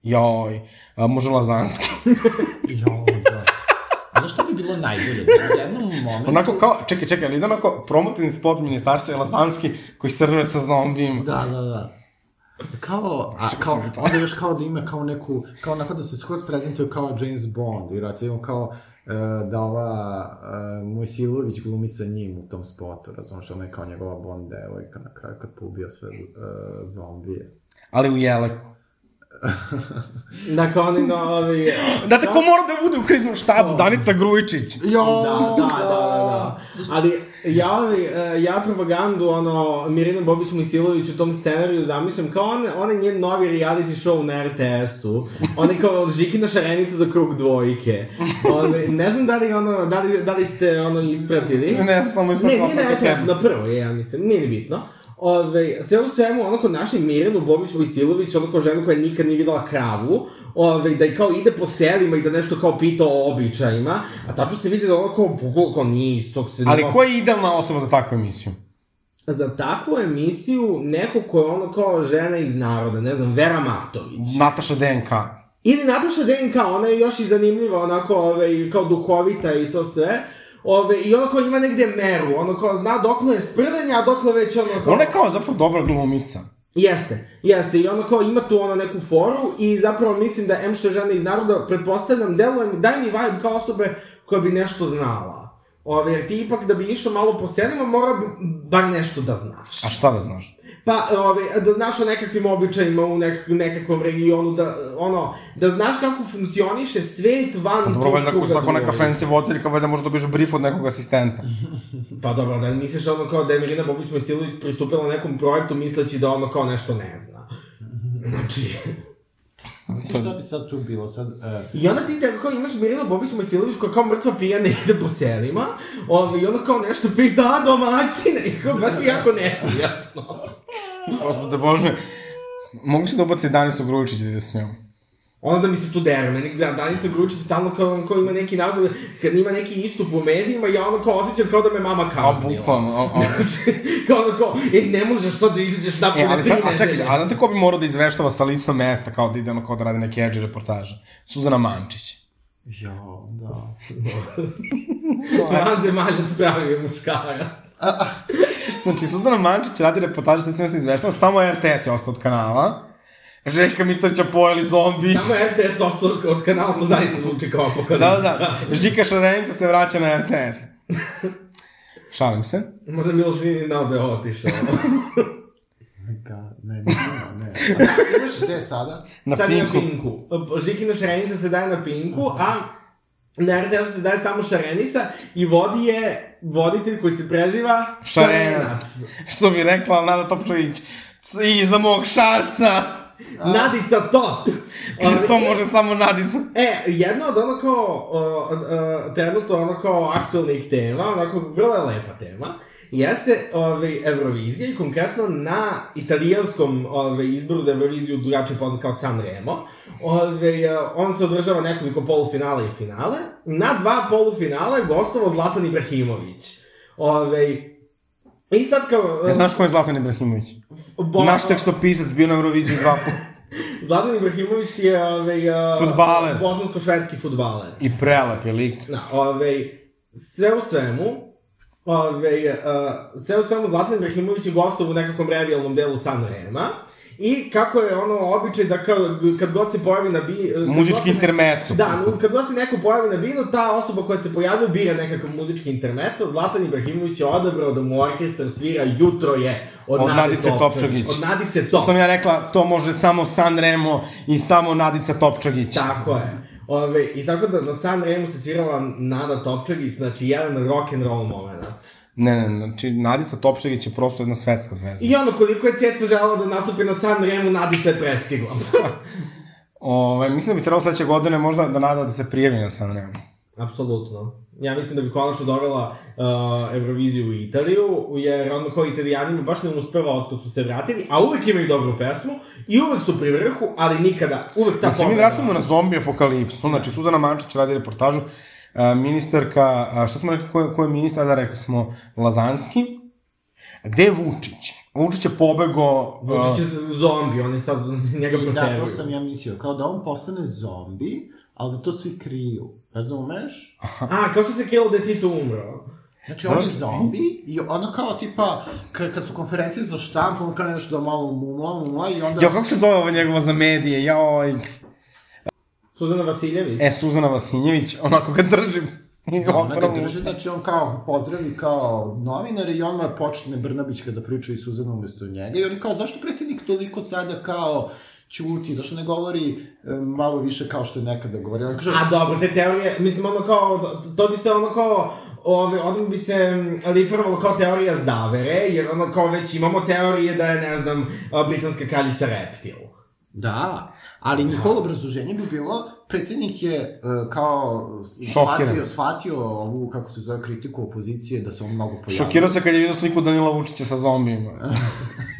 Joj, a, može Lazanski. <laughs> jo. A bilo najbolje? Da jednom momentu... Onako kao, čekaj, čekaj, ali ide onako promotivni spot ministarstva je Lazanski koji srne sa zombijima. Da, da, da. Kao, a, kao, onda još kao da ima kao neku, kao onako da se skroz prezentuje kao James Bond, i recimo kao e, da ova e, Mojsilović glumi sa njim u tom spotu, razumiješ, ona je kao njegova Bond devojka na kraju kad pobija sve e, zombije. Ali u Jeleku. Dakle, oni novi... Znate, ko mora da bude u kriznom štabu? Danica Grujičić. Jo, Da, da, da, da, da. Ali ja, ovi, e, ja propagandu, ono, Mirina Bobić Mojsilović u tom scenariju zamišljam kao on, on je njen novi reality show na RTS-u. On je kao Žikina šarenica za krug dvojke. On, ne znam da li, ono, da li, da li ste ono ispratili. Ne, samo Ne, nije na RTS, na prvo je, ja mislim, nije ni bitno. Ove, sve u svemu, ono ko našli Mirjanu Bobić Vojsilović, ono kao ženu koja nikad nije videla kravu, ove, da i kao ide po selima i da nešto kao pita o običajima, a tačno se vidi da ono kao, bukvalno nije istog se... Ali ko je idealna osoba za takvu emisiju? Za takvu emisiju, neko ko je ono kao žena iz naroda, ne znam, Vera Matović. Nataša DNK. Ili Nataša DNK, ona je još i zanimljiva, onako, ove, kao duhovita i to sve. Ove, I ono kao ima negde meru, ono kao zna dokle je sprdanje, a dokle već ono kao... Ona je kao zapravo dobra glumica. Jeste, jeste, i ono kao ima tu ono neku foru i zapravo mislim da M što je žena iz naroda, pretpostavljam, deluje mi, daj mi vibe kao osobe koja bi nešto znala. Ove, jer ti ipak da bi išao malo po selima, mora bi bar nešto da znaš. A šta da znaš? Pa, ove, da znaš o nekakvim običajima u nekak, nekakvom regionu, da, ono, da znaš kako funkcioniše svet van Pa Dobro, valjda ako tako neka fancy voditeljka, valjda možda dobiješ brief od nekog asistenta. <laughs> Pa dobro, da li misliš ono kao da je Mirina Bobić Mojsilović pristupila nekom projektu misleći da ono kao nešto ne zna. <laughs> Znači... Znaš šta bi sad tu bilo? Sad, e, I onda ti tako kao imaš Mirinu Bobić Mojsilović koja kao mrtva pijana ide po selima, ovaj, i onda kao nešto pita, a domaćine, i kao baš jako neprijatno. Gospode Bože, mogu se da ubaci Danicu Grujičić da ide s njom. Onda da mi se dere, meni da, Danica Gručić stalno kao, kao ima neki naziv, kad ima neki istup u medijima, ja ono kao osjećam kao da me mama A, kaznila. bukvalno. a- a- <laughs> kao ono kao, e, ne možeš sad da izađeš napolje E, ali, tri ta, a čekaj, nedelje. a znate ko bi morao da izveštava sa lica mesta, kao da ide ono, kao da radi neke edge reportaže? Suzana Mančić. jo, da. <laughs> Vanzemaljac pravi je muškara. <laughs> Znači, Suzana Mančić radi reportaže sa lica mesta izveštava, samo RTS je ostao od kanala. Željka Mitrovića pojeli zombi. Samo RTS ostao od kanala, to zaista zvuči kao apokalipsa. Da, da, da. Žika Šarenica se vraća na RTS. Šalim se. Možda Miloš nije znao da je otišao. <laughs> Ga, ne, ne, ne. A imaš gde sada? Na Sad je Pinku. na Pinku. Žikina šarenica se daje na Pinku, a na RTS-u se daje samo šarenica i vodi je voditelj koji se preziva Šarenac. Što bi rekla Nada Topčević. Iza mog šarca. Nadica Top! Kaže, to može samo Nadica. E, jedna od ono kao, uh, uh, trenutno ono kao aktualnih tema, onako vrlo je lepa tema, jeste ovaj, Eurovizija i konkretno na italijanskom ovaj, izboru za Euroviziju drugačije poznat kao Sanremo. Ovaj, uh, on se održava nekoliko polufinala i finale. Na dva polufinale gostovao Zlatan Ibrahimović. Ovaj, I sad kao... Ja, znaš ko je Zlatan Ibrahimović? bo- Naš tekstopisac bio na Euroviziji dva puta. <laughs> Zlatan Ibrahimović je ovaj, uh, Fudbaler. bosansko-švedski fudbaler. I prelep je lik. Da, ovaj, sve u svemu, ovaj, uh, sve u svemu Zlatan Ibrahimović je gostov u nekakvom revijalnom delu Sanrema. I kako je ono običaj da kao, kad god se pojavi na bi... kad god Muzički intermeco. Da, no, kad god se neko pojavi na binu, ta osoba koja se pojavio bira nekakav muzički intermeco. Zlatan Ibrahimović je odabrao da mu orkestar svira Jutro je od, Od Nadice Topčagić. Od Nadice Što Top. sam ja rekla, to može samo Sanremo i samo Nadica Topčagić. Tako je. Ove, I tako da na San Remu se svirala Nada Topčagić, znači jedan rock and roll moment. Ne, ne, znači Nadica Topčagić je prosto jedna svetska zvezda. I ono, koliko je Ceca želala da nastupi na San Remu, Nadica je prestigla. <laughs> Ove, mislim da bi trebalo sledeće godine možda da nada da se prijavi na Sanremo. Apsolutno. Ja mislim da bi konačno dovela uh, Euroviziju u Italiju, jer ono kao italijanima baš ne uspeva otkad su se vratili, a uvek imaju dobru pesmu i uvek su pri vrhu, ali nikada, uvek ta Da se mi vratimo na zombi apokalipsu, znači Suzana Mančić radi reportažu, a, ministarka, a, šta smo rekli, ko je, ko je ministar, da rekli smo Lazanski, gde je Vučić? Vučić je pobego... Vučić je zombi, oni sad njega I da, proteruju. to sam ja mislio, kao da on postane zombi, ali da to svi kriju. Razumeš? A, kao što se kilo da je Tito umro. Znači, on je zombi i ono kao tipa, kad, kad su konferencije za štampu, on kao nešto da malo mumla, mumla i onda... Jo, kako se zove ovo njegova za medije? Joj. Suzana Vasiljević. E, Suzana Vasinjević, onako ga držim. I Da, ona ga drži, znači on kao pozdravi kao novinar i odmah počne Brnabić kada priča i Suzana umesto njega i oni kao zašto predsjednik toliko sada kao ćuti, zašto ne govori e, malo više kao što je nekada govorio. On kaže, A dobro, te teorije, mislim ono kao, to bi se ono kao, ove, odmah bi se liferovalo kao teorija zavere, jer ono kao već imamo teorije da je, ne znam, britanska kraljica reptil. Da, ali njihovo obrazloženje bi bilo, predsjednik je e, kao Šokiran. shvatio, shvatio ovu, kako se zove, kritiku opozicije, da se on mnogo pojavio. Šokirao se kad je vidio sliku Danila Vučića sa zombijima. <laughs>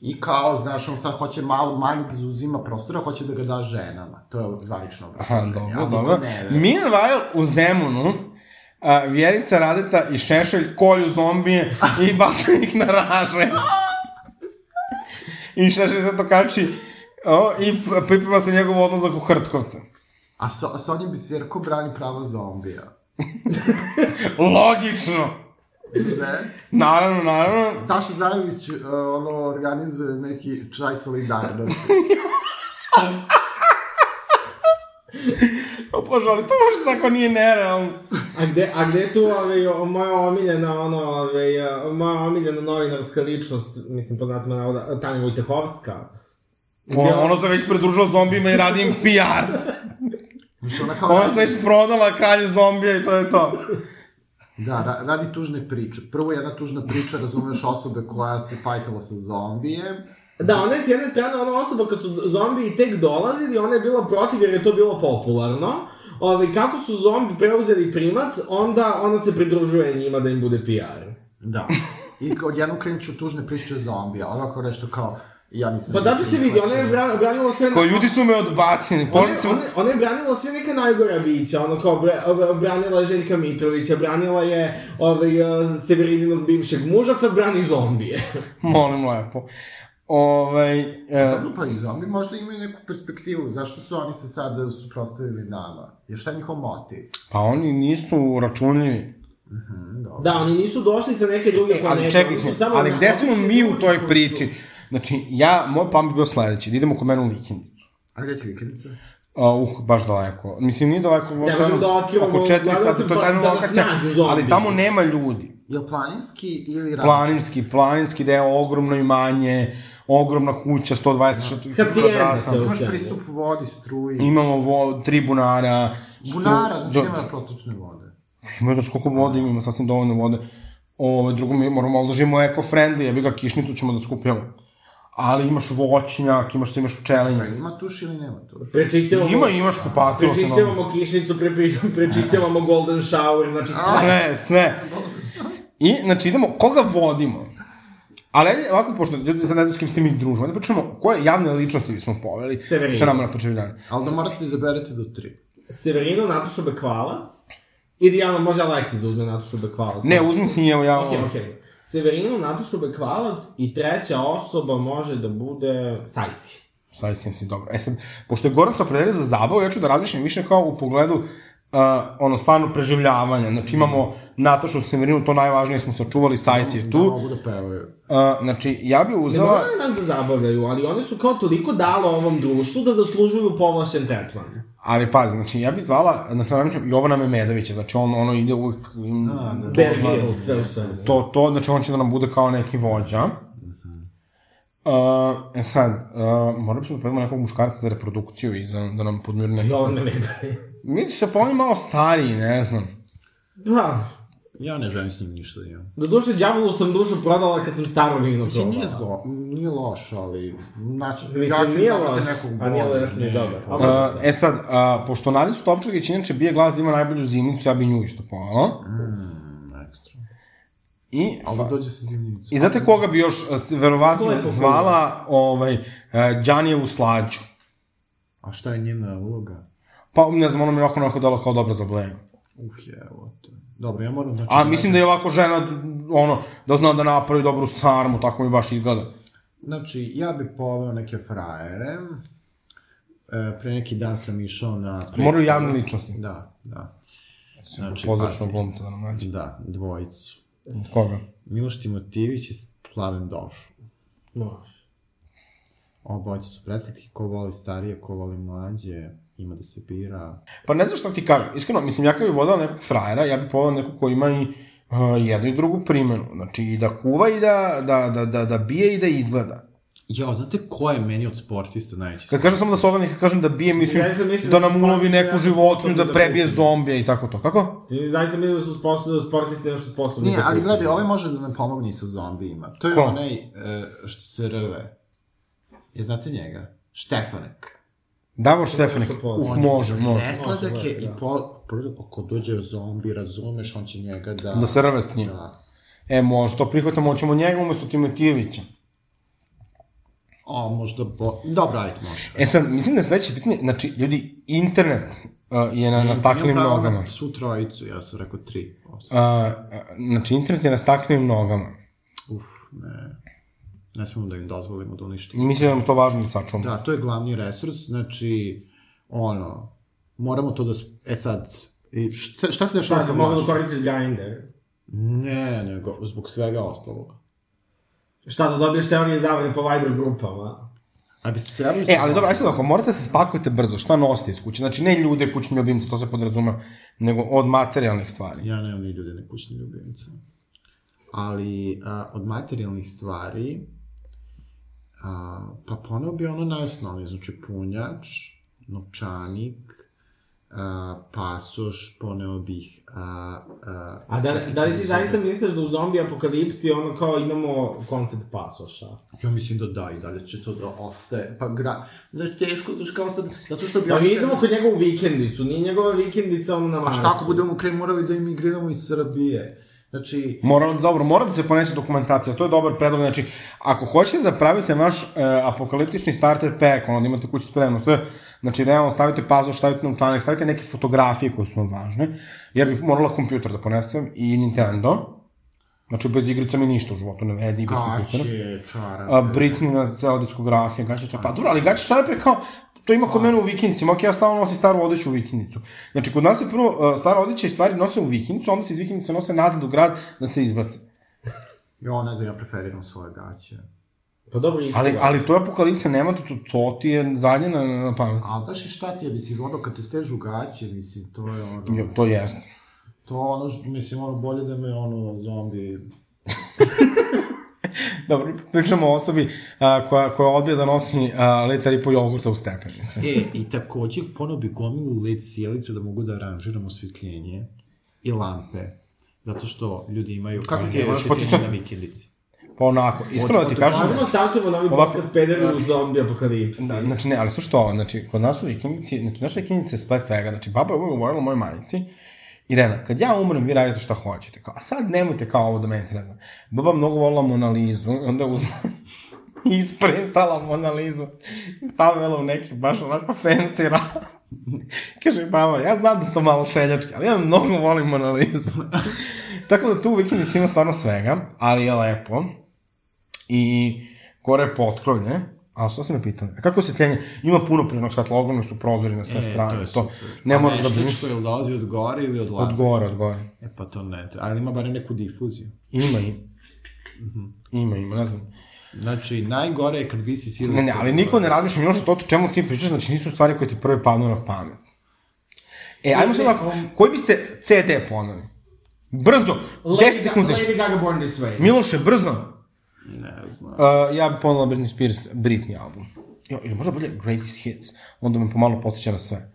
I kao, znaš, on sad hoće malo manje da zauzima prostora, hoće da ga da ženama. To je zvanično Aha, obrazloženje. dobro, dobro. Meanwhile, u Zemunu, a, Vjerica Radeta i Šešelj kolju zombije i <laughs> bacaju ih na raže. I Šešelj sve to kači o, i priprema se njegov odlazak u Hrtkovce. A so, Sonja Biserko brani prava zombija. <laughs> Logično! Ne? Naravno, naravno. Staša Zajović uh, ono, organizuje neki čaj solidarnosti. <laughs> O Bože, ali to možda tako nije nerealno. A gde, a gde je tu ove, o, moja omiljena, ono, ove, a, moja omiljena novinarska ličnost, mislim, pod znacima navoda, Tanja Vojtehovska? O, ono se već pridružila zombijima i radi im PR. Ona kao Ona se već prodala kralju zombija i to je to. Da, ra, radi tužne priče. Prvo jedna tužna priča, razumeš osobe koja se fajtala sa zombijem. Da, ona je s jedne strane ona osoba kad su zombiji tek dolazili, ona je bila protiv jer je to bilo popularno. Ove, kako su zombi preuzeli primat, onda ona se pridružuje njima da im bude PR. Da. I odjednom krenuću tužne priče zombija. Ona kao nešto kao, ja mislim... Pa da bi se vidi, ona je bra- branila sve... Koji ljudi su me odbacili. Ona, Policija... ona, ona je branila sve neka najgora bića, ono kao bre, branila je Željka Mitrovića, branila je ovaj, uh, Severininog bivšeg muža, sad brani zombije. <laughs> Molim lepo. Ovaj, e, pa i zombi možda imaju neku perspektivu. Zašto su oni se sad suprostavili nama? Jer šta je njihov motiv? pa oni nisu računljivi. Hm, dobro. Da, oni nisu došli sa neke druge E, planete. ali čekajte, ali gde smo mi u toj priči? Znači, ja, moj plan bi bio sledeći, da idemo kod mene u vikendicu. A gde ti vikendica? Uh, uh, baš daleko. Mislim, nije daleko, Ne možemo da oko 4 gledao sata, sam to je pa- tajna da lokacija, ali tamo nema ljudi. Je li planinski ili radnički? Planinski, planinski deo, ogromno imanje, ogromna kuća, 120 Hacijenda se Imaš pristup vodi, struji. Imamo vo, tri bunara. stu- Bunara, znači do- nema protočne vode. Ima znaš koliko vode ima, ima sasvim dovoljno vode. Ovo, drugo, mi moramo malo da živimo eco-friendly, ja bi ga kišnicu ćemo da skupljamo. Ali imaš voćnjak, imaš imaš pčelinje. Pa ima tuš ili nema tuš? Prečišćavamo... Ima, imaš kupatilo. Prečišćavamo kišnicu, pre- <laughs> prečišćavamo golden shower, znači sve. Sve, sve. I, znači, idemo, koga vodimo? Ali, ajde, ovako, pošto ljudi sad ne znam s kim se mi družimo, da počnemo, koje javne ličnosti bismo poveli Severina. sa nama na početku dana. Ali da morate da izaberete do tri. Severino, Nataša Bekvalac. Ili Dijana, može Aleksis da uzme Natašu Bekvalac. Ne, uzmi ti, evo ja... Okej, okej. Severinu, Natašu Bekvalac i treća osoba može da bude Sajsi. Sad sam si dobro. E sad, pošto je Goran se opredelio za zabavu, ja ću da razmišljam više kao u pogledu uh, ono, stvarno preživljavanja. Znači imamo Natašu Severinu, to najvažnije smo sačuvali, Sajs je Da tu. mogu da pevaju. Uh, znači, ja bi Ne uzela... moraju nas da zabavljaju, ali one su kao toliko dalo ovom društvu da zaslužuju povlašćen tretman. Ali pazi, znači ja bih zvala, znači razmišljam, Jovana Memedovića, znači on ono ide uvijek... A, da. to Bear zna- Grylls, sve u sve. To, to, znači on će da nam bude kao neki vođa. Uh, e sad, uh, moram bismo da predamo nekog muškarca za reprodukciju i za, da nam podmiri neki... Jovan me ne daje. Misliš da pa on je malo stariji, ne znam. Pa, Ja ne želim s njim ništa da imam. Do duše, đavolu sam dušu prodala kad sam staro vino Mislim, probala. nije zgo, nije loš, ali... Znači, Mislim, ja ću nije loš, nekog a nije loš ni ne. dobar. Pa, Uh, e sad, uh, pošto Nadicu Topčagić inače bije glas da ima najbolju zimnicu, ja bi nju isto povela. Mm, ekstra. I, Ali da dođe sa zimnicom. I znate koga bi još uh, verovatno zvala ovaj, uh, Đanijevu slađu? A šta je njena uloga? Pa ne znam, ona mi ovako nekako dala kao dobra za bleju. Uh, evo te. Dobro, ja moram znači... A mislim da je ovako žena, ono, da zna da napravi dobru sarmu, tako mi baš izgleda. Znači, ja bi poveo neke frajere. E, pre neki dan sam išao na... predstavu. Moraju javne ličnosti. Da, da. Znači, Pozdrašnog pazi. glumca da nam nađe. Da, dvojicu. Koga? Miloš Timotijević i Plaven Doš. Može. Obojice su predstavljati ko voli starije, ko voli mlađe, ima da se bira. Pa ne znam šta ti kažem. Iskreno, mislim, ja kad bih vodao nekog frajera, ja bih poveo nekog ko ima i uh, jednu i drugu primenu. Znači, i da kuva i da, da, da, da, da bije i da izgleda. Jo, znate ko je meni od sportista najveći? Kad kažem samo da se ogledam, kad kažem da bije, mislim sam mislio da da nam ulovi neku životinju, da za prebije kuću. zombija i tako to. Kako? Ti zaista misliš da su sposobni, da sportisti nešto sposobni. Nije, ali gledaj, ovaj može da nam pomogne i sa zombijima. To je Ko? onaj uh, što se rve. Je znate njega? Štefanek. Davor Štefanik. Uh, može, može. Nesladak je Može, i da. po, prvo, ako dođe zombi, razumeš, on će njega da... Da se rve s njim. Da. E, može, to prihvatamo, hoćemo njega umesto Timotijevića. O, možda bo... Dobro, ajde, može. E sad, mislim da je sledeće pitanje, znači, ljudi, internet uh, je na, na staklenim nogama. na Svu trojicu, ja sam rekao tri. Uh, znači, internet je na staklenim nogama. Uf, ne. Ne smemo da im dozvolimo da uništi. Mislim da nam to važno da sačuvamo. Da, to je glavni resurs, znači, ono, moramo to da... E sad, i šta, šta se dešava Šta, sa da mogu da vlašću? koristiš grinder? Ne, nego zbog svega ostalog. Šta, da dobiješ teorije zavere po Viber grupama? A biste se javili E, ali dobro, aj sad ako morate da se spakujete brzo, šta nosite iz kuće? Znači, ne ljude, kućni ljubimci, to se podrazume, nego od materijalnih stvari. Ja nemam ni ljude, ne kućni ljubimce. Ali a, od materijalnih stvari, a, pa poneo bi ono najosnovnije, znači punjač, novčanik, a, pasoš, poneo bih... A, a, A da, da li ti zaista misliš da u zombi apokalipsi ono kao imamo koncept pasoša? Ja mislim da da, i dalje će to da ostaje. Pa gra... Da je teško, znaš kao sad, zato što bi... Da mi se- idemo kod njegovu vikendicu, nije njegova vikendica ono na A Marsu. šta ako budemo kraj morali da imigriramo iz Srbije? Znači, Mora, dobro, mora da se ponese dokumentacija, to je dobar predlog, znači, ako hoćete da pravite vaš e, apokaliptični starter pack, ono da imate kuću spremno, sve, znači, realno stavite pazoš, stavite nam članek, stavite neke fotografije koje su vam važne, ja bih morala kompjuter da ponesem i Nintendo, znači, bez igrica mi ništa u životu ne vedi, bez kompjutera. gaće, čarape... A, Britney na cela diskografija, gaće čarape. Pa dobro, ali gaće čarape kao, to ima kod mene u vikendici, ok, ja stalno nosim staru odeću u vikendicu. Znači, kod nas se prvo uh, stara odeća i stvari nose u vikendicu, onda se iz vikendice nose nazad u grad da se izbace. Jo, ne znam, ja preferiram svoje gaće. Pa dobro, isto. Ali, ali to je apokalipsa, nema to, to, ti je dalje na, na, na pamet. A znaš i šta ti je, mislim, ono kad te stežu gaće, mislim, to je ono... Jo, to jeste. To ono, što, mislim, ono, bolje da me, ono, zombi... <laughs> <laughs> Dobro, pričamo o osobi a, koja, koja odbija da nosi a, licar i po jogurta u stepenice. E, i takođe, ponovo bi gomilu led sjelice da mogu da aranžiramo osvetljenje i lampe. Zato što ljudi imaju... Kako ti je poticati- na vikendici? Pa onako, iskreno da ti kažem... Možemo staviti novi Ovako- podcast pederi u zombi apokalipsi. Da, znači ne, ali slušaj ovo, znači, kod nas u vikendici, znači, naša vikendica je splet svega, znači, baba je uvijek govorila mojoj majici, Irena, kad ja umrem, vi radite šta hoćete, kao, a sad nemojte kao ovo da menite, ne znam. Baba mnogo volila Monalizu, onda je uzela <laughs> i isprintala Monalizu i stavila u neki baš onako fancy rad. <laughs> Kaže, baba, ja znam da to malo seljački, ali ja mnogo volim Monalizu. <laughs> Tako da tu u vikendici ima stvarno svega, ali je lepo. I gore je potkrovlje, a što se me pitao? A kako se tjenje? Ima puno prirodnog svetla, ogromni su prozori na sve strane. To, ne A moraš da veštačko brineš. je dolazi od gore ili od lampe? Od gore, od gore. E, pa to ne treba. Ali ima barem neku difuziju. Ima, ima. Ima, ima, ne znam. Znači, najgore je kad visi silica. Ne, ne, ali niko ne razmišlja, Miloše, to o čemu ti pričaš, znači nisu stvari koje ti prve padnu na pamet. E, ajmo sad ovako, koji biste CD poneli? Brzo, 10 sekundi. Lady Gaga Born This Way. Miloše, brzo. Ne znam. Uh, ja bi ponela Britney Spears, Britney album. Jo, ili možda bolje Greatest Hits, onda me pomalo podsjeća na sve.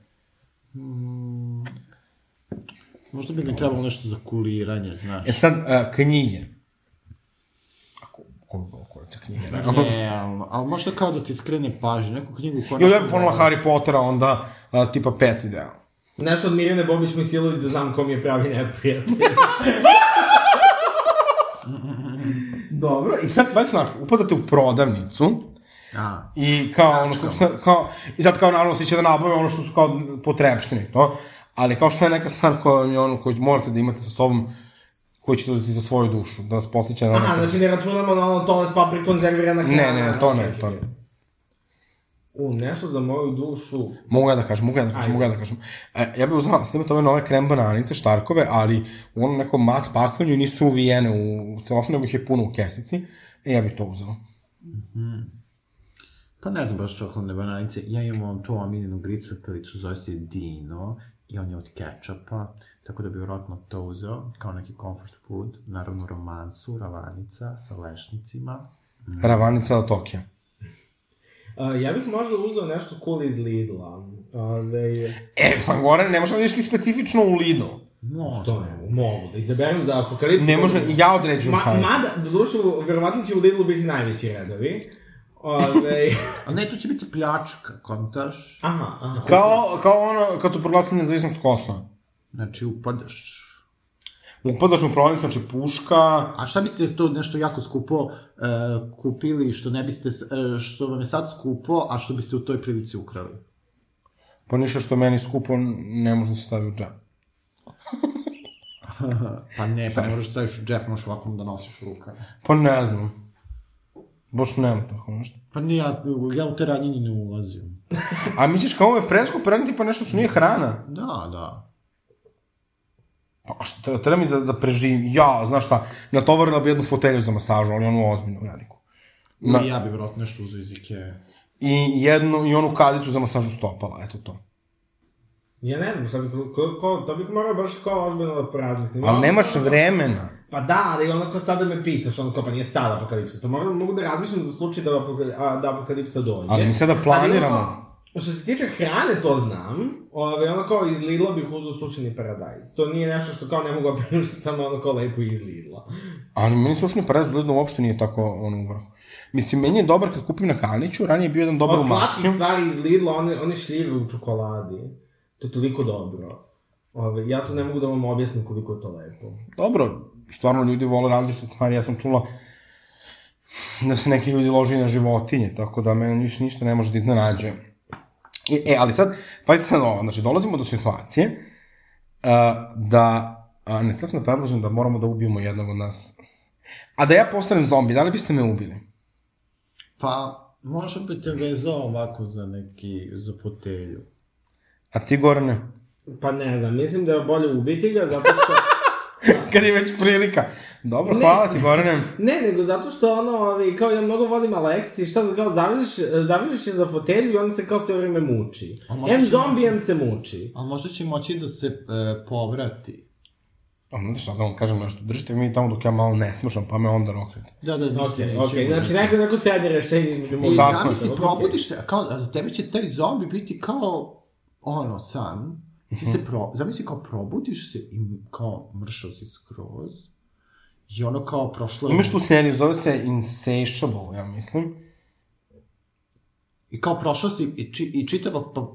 Možda bi mi trebalo nešto za kuliranje, znaš. E sad, uh, knjige. Ako, ko, ko, sa knjige, ne? Ne, ali, ali možda kao da ti skrene pažnju, neku knjigu koja... Jo, ja bih ponovila Harry Pottera, onda uh, tipa peti deo. Nešto od Mirjane Bobić Misilović da znam ko mi je pravi neprijatelj. <laughs> Dobro, i sad, pa znaš, upadate u prodavnicu, A, I kao ono što, kao, i sad kao naravno svi će da nabave ono što su kao potrebštine, to, ali kao što je neka stvar koja je ono koju morate da imate sa sobom, koju ćete uzeti za svoju dušu, da vas postiće na Aha, znači ne računamo na ono toalet papri konzervirana hrana. Ne, ne, to ne, to ne. U, nešto za moju dušu. Mogu ja da kažem, mogu ja da kažem, Ajde. mogu ja da kažem. E, ja bih uzela, snimate ove nove krem bananice, štarkove, ali u onom nekom mat pakovanju nisu uvijene u celofan, nego ih je puno u kesici. E, ja bih to uzela. pa ne znam baš čokoladne bananice. Ja imam to omiljenu gricapelicu, zove se Dino, i on je od kečapa, tako da bi vjerojatno to uzeo, kao neki comfort food, naravno romansu, ravanica, sa lešnicima. Ravanica od Tokija. Uh, ja bih možda uzeo nešto cool iz Lidla. Ove, E, pa gore, ne može da nešto specifično u Lidl. Možda. što ne mogu? Mogu, da izaberem za apokalipsu. Ne može, ja određujem Ma, Harry. mada, do duše, verovatno će u Lidlu biti najveći redovi. Ove, <laughs> A ne, tu će biti pljačka, kontaš. aha, aha. Kao, kao ono, kad su proglasili nezavisnost Kosova. Znači, upadaš. Upadaš u prodavnicu, znači puška, A šta biste to nešto jako skupo e, kupili, što ne biste, e, što vam je sad skupo, a što biste u toj prilici ukrali? pa ništa što meni skupo ne može da se stavi u džep. <laughs> Pa ne, pa ne možeš da staviš u džep, možeš ovako da nosiš u rukama. Pa ne znam. Baš nema tako nešto. Pa nije, ja, ja u te ranjini ne ulazim. A misliš kao ovo je preskupo raditi pa nešto što nije hrana? Da, da. Pa šta, treba mi za, da preživim. Ja, znaš šta, natovarila bi jednu fotelju za masažu, ali onu ozbiljnu, veliku. Na... I ja bi vjerojatno nešto uzeo iz Ikea. I jednu, i onu kadicu za masažu stopala, eto to. Ja ne znam šta bih, ko, ko, to bih morao baš kao ozbiljno da porazmislim. Ali nemaš vremena. Pa da, ali onako sada me pitaš, ono kao pa nije sad apokalipsa. To moram, mogu da razmišljam za slučaj da, da apokalipsa dođe. Ali mi sada planiramo. Ali ono kao, Što se tiče hrane, to znam. Ove, ono kao iz Lidla bih uzeo sušeni paradajz. To nije nešto što kao ne mogu priuštiti <laughs> samo ono kao lepo iz Lidla. Ali meni sušni paradajz u Lidlu uopšte nije tako ono u vrhu. Mislim, meni je dobar kad kupim na Kaniću, ranije je bio jedan dobar u Od Maxiju. stvari iz Lidla, one, one šljive u čokoladi. To je toliko dobro. Ove, ja to ne mogu da vam objasnim koliko je to lepo. Dobro, stvarno ljudi vole različite stvari, ja sam čula da se neki ljudi loži na životinje, tako da meni više ništa ne može da iznenađuje. I, e, ali sad, pa sad ovo, znači, dolazimo do situacije uh, da, uh, ne, tad sam da predlažem da moramo da ubijemo jednog od nas. A da ja postanem zombi, da li biste me ubili? Pa, možda bi te vezao ovako za neki, za fotelju. A ti, Gorane? Pa ne znam, mislim da je bolje ubiti ga, zato što... <laughs> Kad je već prilika. Dobro, Ne. hvala ti, Gorane. Ne, nego zato što ono, ovi, kao ja mnogo volim Alexis i šta da kao zavežeš, zavežeš je za fotelju i onda se kao sve vreme muči. A možda Em će zombi, moći- em se muči. A možda će moći da se e, povrati. A znate šta da vam kažem nešto, držite mi tamo dok ja malo ne smušam, pa me onda roknete. Da, da, Ok, niti ok, nećemo znači da- neko, neko srednje rešenje između I zamisli, Ok. probudiš se, kao, a za tebe će taj zombi biti kao, ono, san. Ti se pro, zamisli kao probudiš se i kao mršao si skroz. I ono kao prošlo... Imaš tu seriju, zove se Insatiable, ja mislim. I kao prošao si i, či, i čitava... Pa, uh,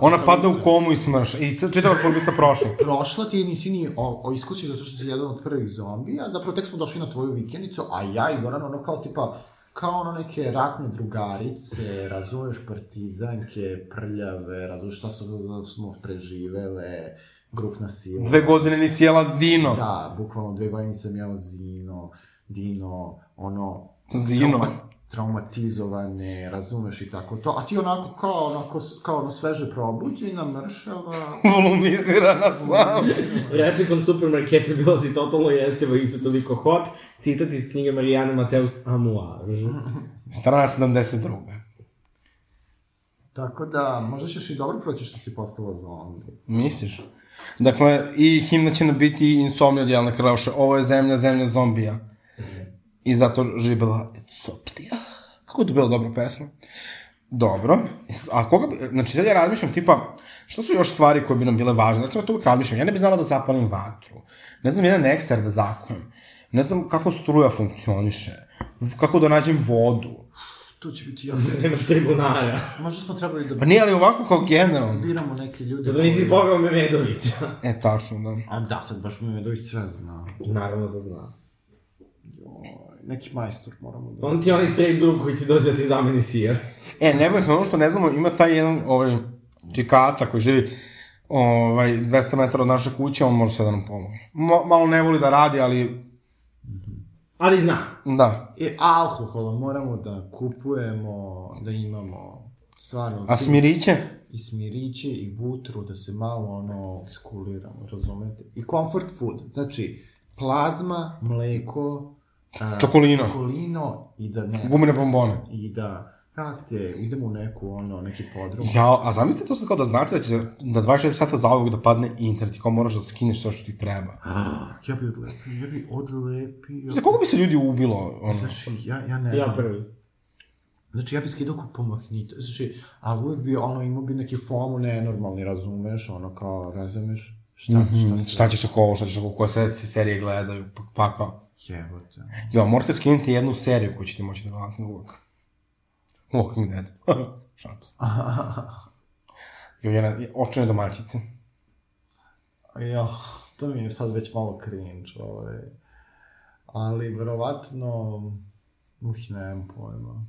Ona padne u komu i smrša. I čitava polubista prošla. <laughs> prošla ti je nisi ni o, o iskusio zato što si jedan od prvih zombija, zapravo tek smo došli na tvoju vikendicu, a ja i Goran ono kao tipa, kao ono neke ratne drugarice, razumeš partizanke, prljave, razumeš šta su, smo preživele, grupna sila. Dve godine nisi jela dino. Da, bukvalno dve godine nisam jeo zino, dino, ono... Zino. trauma- traumatizovane, razumeš i tako to, a ti onako kao, onako, kao ono sveže probuđena, mršava, <laughs> Volumizirana sam. Reči kon supermarketa bila si totalno jestivo i sve toliko hot. Citat iz knjige Marijane Mateus Amouage. Strana 72. Tako da, možda ćeš i dobro proći što si postala zombi. Misliš? Dakle, i himna će nam biti Insomnia od Jelene Krauše. Ovo je zemlja, zemlja zombija. I zato živela Etsoplija. Kako je to bila dobra pesma? Dobro. A koga bi, znači sad ja razmišljam tipa, što su još stvari koje bi nam bile važne? Recimo, to uvijek razmišljam, ja ne bi znala da zapalim vatru. Ne znam jedan ekster da zakujem. Ne znam kako struja funkcioniše. Kako da nađem vodu. To će biti <laughs> jako. Nemaš tribunara. Možda smo trebali da Pa nije ali ovako kao generalno. biramo neke ljude. Da nisi pogao Memedovića. <laughs> E, tačno, da. A da, sad baš Memedović sve zna. Naravno da zna. Joj, Neki majstor moramo da... On ti je onaj straight drug koji ti dođe da ti zameni sir. E, nebojno, ono što ne znamo, ima taj jedan, ovaj, čikaca koji živi ovaj, 200 metara od naše kuće, on može sve da nam pomogne. Ma, malo ne voli da radi, ali Ali zna. da. E, alkohola moramo da kupujemo, da imamo stvarno... A smiriće? I smiriće i butru, da se malo ono iskuliramo, razumete? I comfort food, znači plazma, mleko, a, Čokolino. čokolino i da ne... Gumene bombone. I da, znate, idemo u neku, ono, neki podrum. Ja, a zamislite to sad kao da znate da će da 24 sata za ovog da padne internet i kao moraš da skineš to što ti treba. Ja bi odlepio, ja bi odlepio... Za koga bi se ljudi ubilo? Ono? Znači, ja, ja ne Ja znam. prvi. Znači, ja bi skidao ko magnito. Znači, ali uvek bi, ono, imao bi neki fomu nenormalni, razumeš, ono, kao, razumeš, šta, Mhm, šta se... Šta ćeš ako ovo, šta ćeš ako koje sve se serije gledaju, pa, pa kao. Jebote. Jo, morate skinuti jednu seriju koju ćete moći da gledate uvek. <laughs> Walking Dead. <laughs> Šalim se. <laughs> Jo, jedna, očine domaćice. ja, to mi je sad već malo cringe, ovaj. Ali, verovatno, uh, nemam pojma.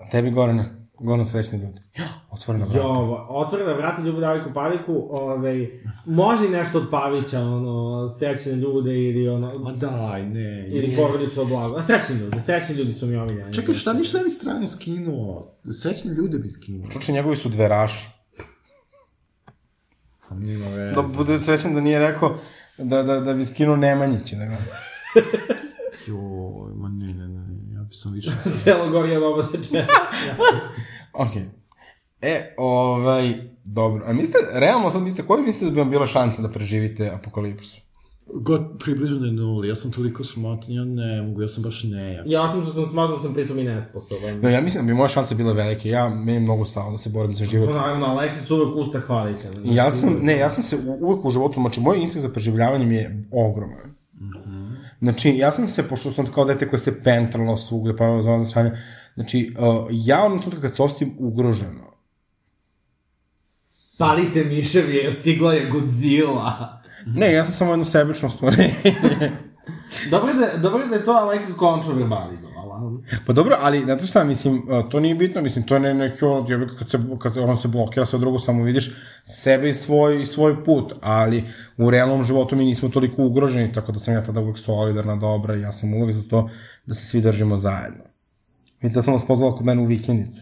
A tebi, Gorane? Goran srećni ljudi. Ja, otvorena vrata. Jo, otvorena vrata ljubu Daviku Paliku, ovaj, može nešto od Pavića, ono, srećne ljude ili ono, Ma daj, ne. ili porodično blago. A srećni ljudi, srećni ljudi su mi omiljeni. Čekaj, šta ništa ne bi strane skinuo? Srećni ljude bi skinuo. Čuče, njegovi su dveraši. Pa nima veze. Da bude srećan da nije rekao da, da, da bi skinuo Nemanjić. Da. <laughs> Joj, ma ne, ne, ne, sam više... <laughs> Selo Gorija Baba se čeka. <laughs> Ok. E, ovaj, dobro. A mislite, realno sad mislite, koji mislite da bi vam bila šansa da preživite apokalipsu? God, približno je nuli, ja sam toliko smotan, ja ne mogu, ja sam baš nejak. ja sam što sam smatram da sam pritom i nesposoban. Ja, ja mislim da bi moje šanse bile velike. Ja, meni je mnogo stalo da se borim za život. naravno, Aleksis uvek usta hvalite. Ja sam, ne, ja sam se uvek u životu, znači moj instinkt za preživljavanjem je ogroman. Znači, ja sam se, pošto sam kao dete koje se pentralo svugde, pa ono značanje, znači, uh, ja ono trenutku kad se ostim ugroženo, Palite miševi stigla je Godzilla. Ne, ja sam samo jedno sebično stvorenje. <laughs> Dobro da, dobro da je to Aleksis končno verbalizovala. pa dobro, ali znate šta, mislim, a, to nije bitno, mislim, to je ne, neki ono, jebik, kad, se, kad on se blokira sve drugo, samo vidiš sebe i svoj, i svoj put, ali u realnom životu mi nismo toliko ugroženi, tako da sam ja tada uvek solidarna, dobra, ja sam uvek za to da se svi držimo zajedno. Vidite da sam vas pozvala kod mene u vikendicu.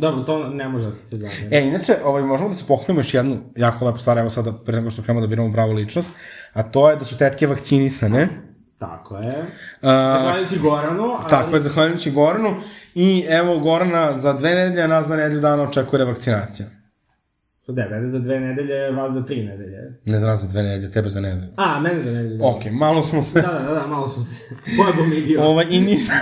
Dobro, to ne može da se zameri. E, inače, ovaj, možemo da se pohvalimo još jednu jako lepu stvar, evo sada, pre nego što krenemo da biramo pravu ličnost, a to je da su tetke vakcinisane. Tako je. A, Zahvaljujući Goranu, ali... Tako je, zahvaljujući Goranu. I evo, Gorana za dve nedelje, a nas za nedelju dana očekuje revakcinacija. Da, mene za dve nedelje, vas za tri nedelje. Ne nas za dve nedelje, tebe za nedelju. A, mene za nedelje. Ok, malo smo se... Da, da, da, da, malo smo se... <laughs> Pojebom idio. Ovaj, I ništa...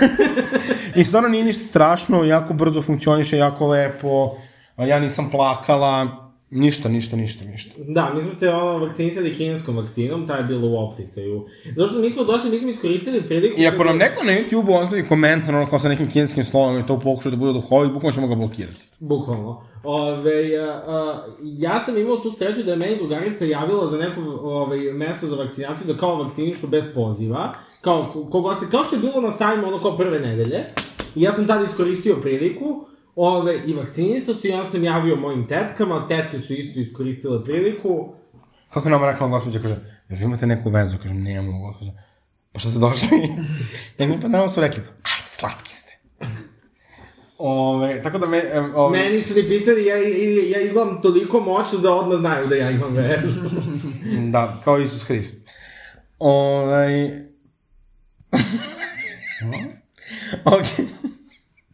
I stvarno nije ništa strašno, jako brzo funkcioniše, jako lepo. Ja nisam plakala, ništa, ništa, ništa, ništa. Da, mi smo se ono, vakcinisali kineskom vakcinom, ta je bila u opticaju. Zato što nismo došli, nismo iskoristili priliku... I ako nam neko na YouTube ostavi komentar, ono kao sa nekim kineskim slovom i to pokuša da bude duhovit, bukvalno ćemo ga blokirati. Bukvalno. Ove, a, a, ja sam imao tu sreću da je meni drugarica javila za neko ovaj, mesto za vakcinaciju da kao vakcinišu bez poziva. Kao, ko- kogod se, kao što je bilo na sajmu ono kao prve nedelje. I ja sam tada iskoristio priliku. Ove, I vakcinisao se i onda sam javio mojim tetkama, tetke su isto iskoristile priliku. Kako nam rekla gospođa, kaže, jel imate neku vezu? Kažem, nemamo gospođa. Pa što ste došli? ja <laughs> mi pa nama su rekli, ajde, slatki ste. Ove, tako da me... Ove, Meni su ni pisali, ja, ja izgledam toliko moćno da odmah znaju da ja imam vezu. <laughs> Da, kao Isus Hrist. Ovaj... <laughs> ok.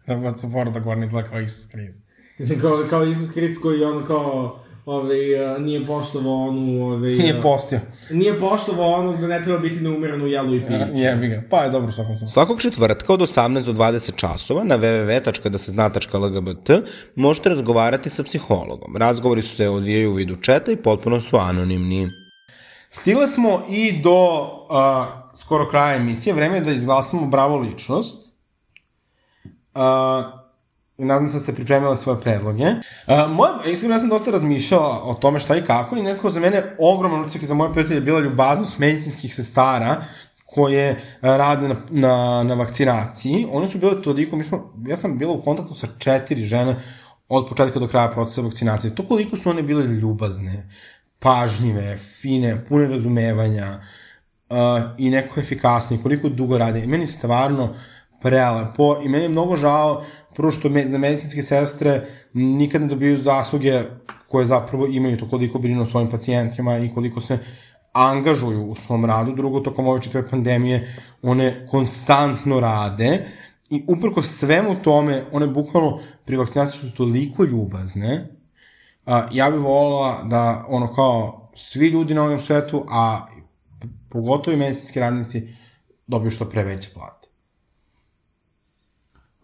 Treba se mora da govorim izgleda kao Isus Hrist. Mislim, kao, kao Isus Hrist koji on kao ovaj, nije poštovao onu... Ovaj, Nije postio. Nije poštovao ono da ne treba biti neumiran u jelu i piću. <laughs> Jebi ga. Pa je dobro svakom slučaju. Svakog četvrtka od 18 do 20 časova na www.dasezna.lgbt možete razgovarati sa psihologom. Razgovori su se odvijaju u vidu četa i potpuno su anonimni. Stigle smo i do uh, skoro kraja emisije. Vreme je da izglasamo bravo ličnost. Uh, i nadam se da ste pripremili svoje predloge. Uh, moja, iskreno, ja sam dosta razmišljala o tome šta i kako i nekako za mene ogroman utisak i za moje prijatelje je bila ljubaznost medicinskih sestara koje uh, rade na, na, na vakcinaciji. One su bile toliko, mi smo, ja sam bila u kontaktu sa četiri žene od početka do kraja procesa vakcinacije. To koliko su one bile ljubazne, pažljive, fine, pune razumevanja uh, i neko efikasni, koliko dugo rade. I meni stvarno prelepo i meni je mnogo žao prvo što me, za medicinske sestre nikad ne dobiju zasluge koje zapravo imaju to koliko brinu o svojim pacijentima i koliko se angažuju u svom radu. Drugo, tokom ove četve pandemije one konstantno rade i uprko svemu tome, one bukvalno pri vakcinaciji su toliko ljubazne, a, ja bih volila da ono kao svi ljudi na ovom svetu, a pogotovo i medicinski radnici, dobiju što pre veće plate.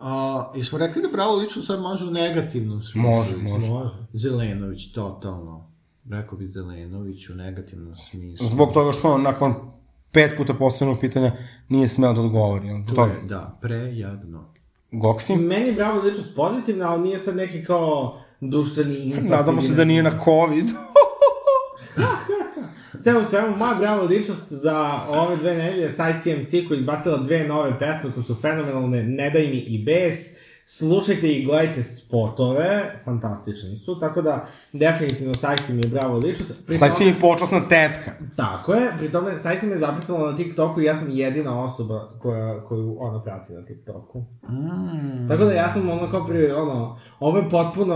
A, i smo rekli da pravo lično sad može u negativnom smislu. Može, može. Zelenović, totalno. Rekao bi Zelenović u negativnom smislu. Zbog toga što on nakon pet puta postavljenog pitanja nije smeo da odgovori. To toga. je, da, prejadno. Goksi? Meni je bravo ličnost pozitivna, ali nije sad neki kao društveni. Nadamo se da nije na COVID. <laughs> <laughs> Sve u svemu, moja bravo ličnost za ove dve nedelje sa ICMC koja je izbacila dve nove pesme koje su fenomenalne, Ne daj mi i bes, slušajte i gledajte spotove, fantastični su, tako da definitivno Sajsi mi je bravo ličnost. Pri Sad tome- mi počasna tetka. Tako je, pri tome Sajsi me je zapretila na TikToku i ja sam jedina osoba koja, koju ona prati na TikToku. Mm. Tako da ja sam ono kao pri, ono, ovo je potpuno,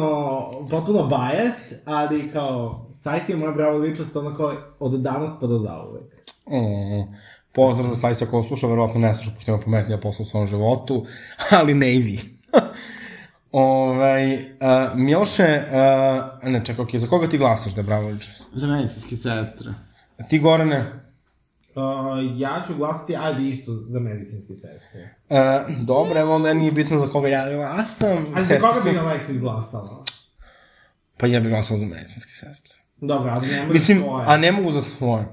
potpuno biased, ali kao, Sajsi je moja bravo ličnost, ono kao, od danas pa do zauvek. Mm, pozdrav za Sajsa ko sluša, verovatno ne sluša, pošto ima pametnija posla u svom životu, <laughs> ali ne i vi. <laughs> Ovaj, uh, Miloše, uh, ne čekaj, okej, za koga ti glasaš da je bravo ličnost? Za medicinske sestre. A Ti, Gorane? Uh, ja ću glasati, ajde isto, za medicinske sestre. Uh, dobro, evo onda nije bitno za koga ja glasam. A za koga bi Alexis glasala? Pa ja bih glasao za medicinske sestre. Dobro, ali ne Mislim, svoje. a ne mogu za svoje.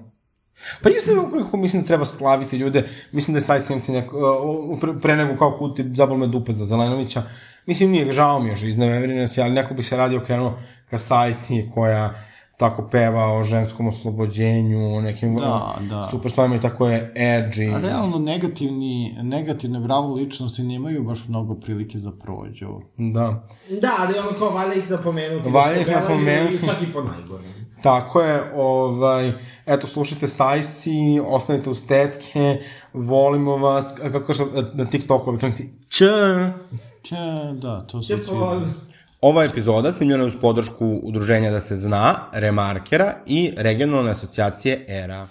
Pa ja sam ukoliko mislim da treba slaviti ljude, mislim da je Sajs Simsi neko, uh, pre, pre nego kao kuti zabol me dupe za Zelenovića. Mislim, nije, žao mi je još iznevevrine se, ali neko bi se radio krenuo ka Sajsi koja tako peva o ženskom oslobođenju, o nekim Da, da. super stvarima i tako je edgy. A realno negativni, negativne bravo ličnosti nemaju baš mnogo prilike za prođu. Da. Da, ali ono kao valja ih napomenuti. Valja da ih su obeleženi napomenuti. Čak i po najgorem. Tako je, ovaj, eto, slušajte Sajsi, ostanite uz tetke, volimo vas, kako kaže na TikToku, ovaj klinci, č. Če, da, to po... sigurno. Ova epizoda snimljena je uz podršku udruženja Da se zna, Remarkera i regionalne asocijacije ERA.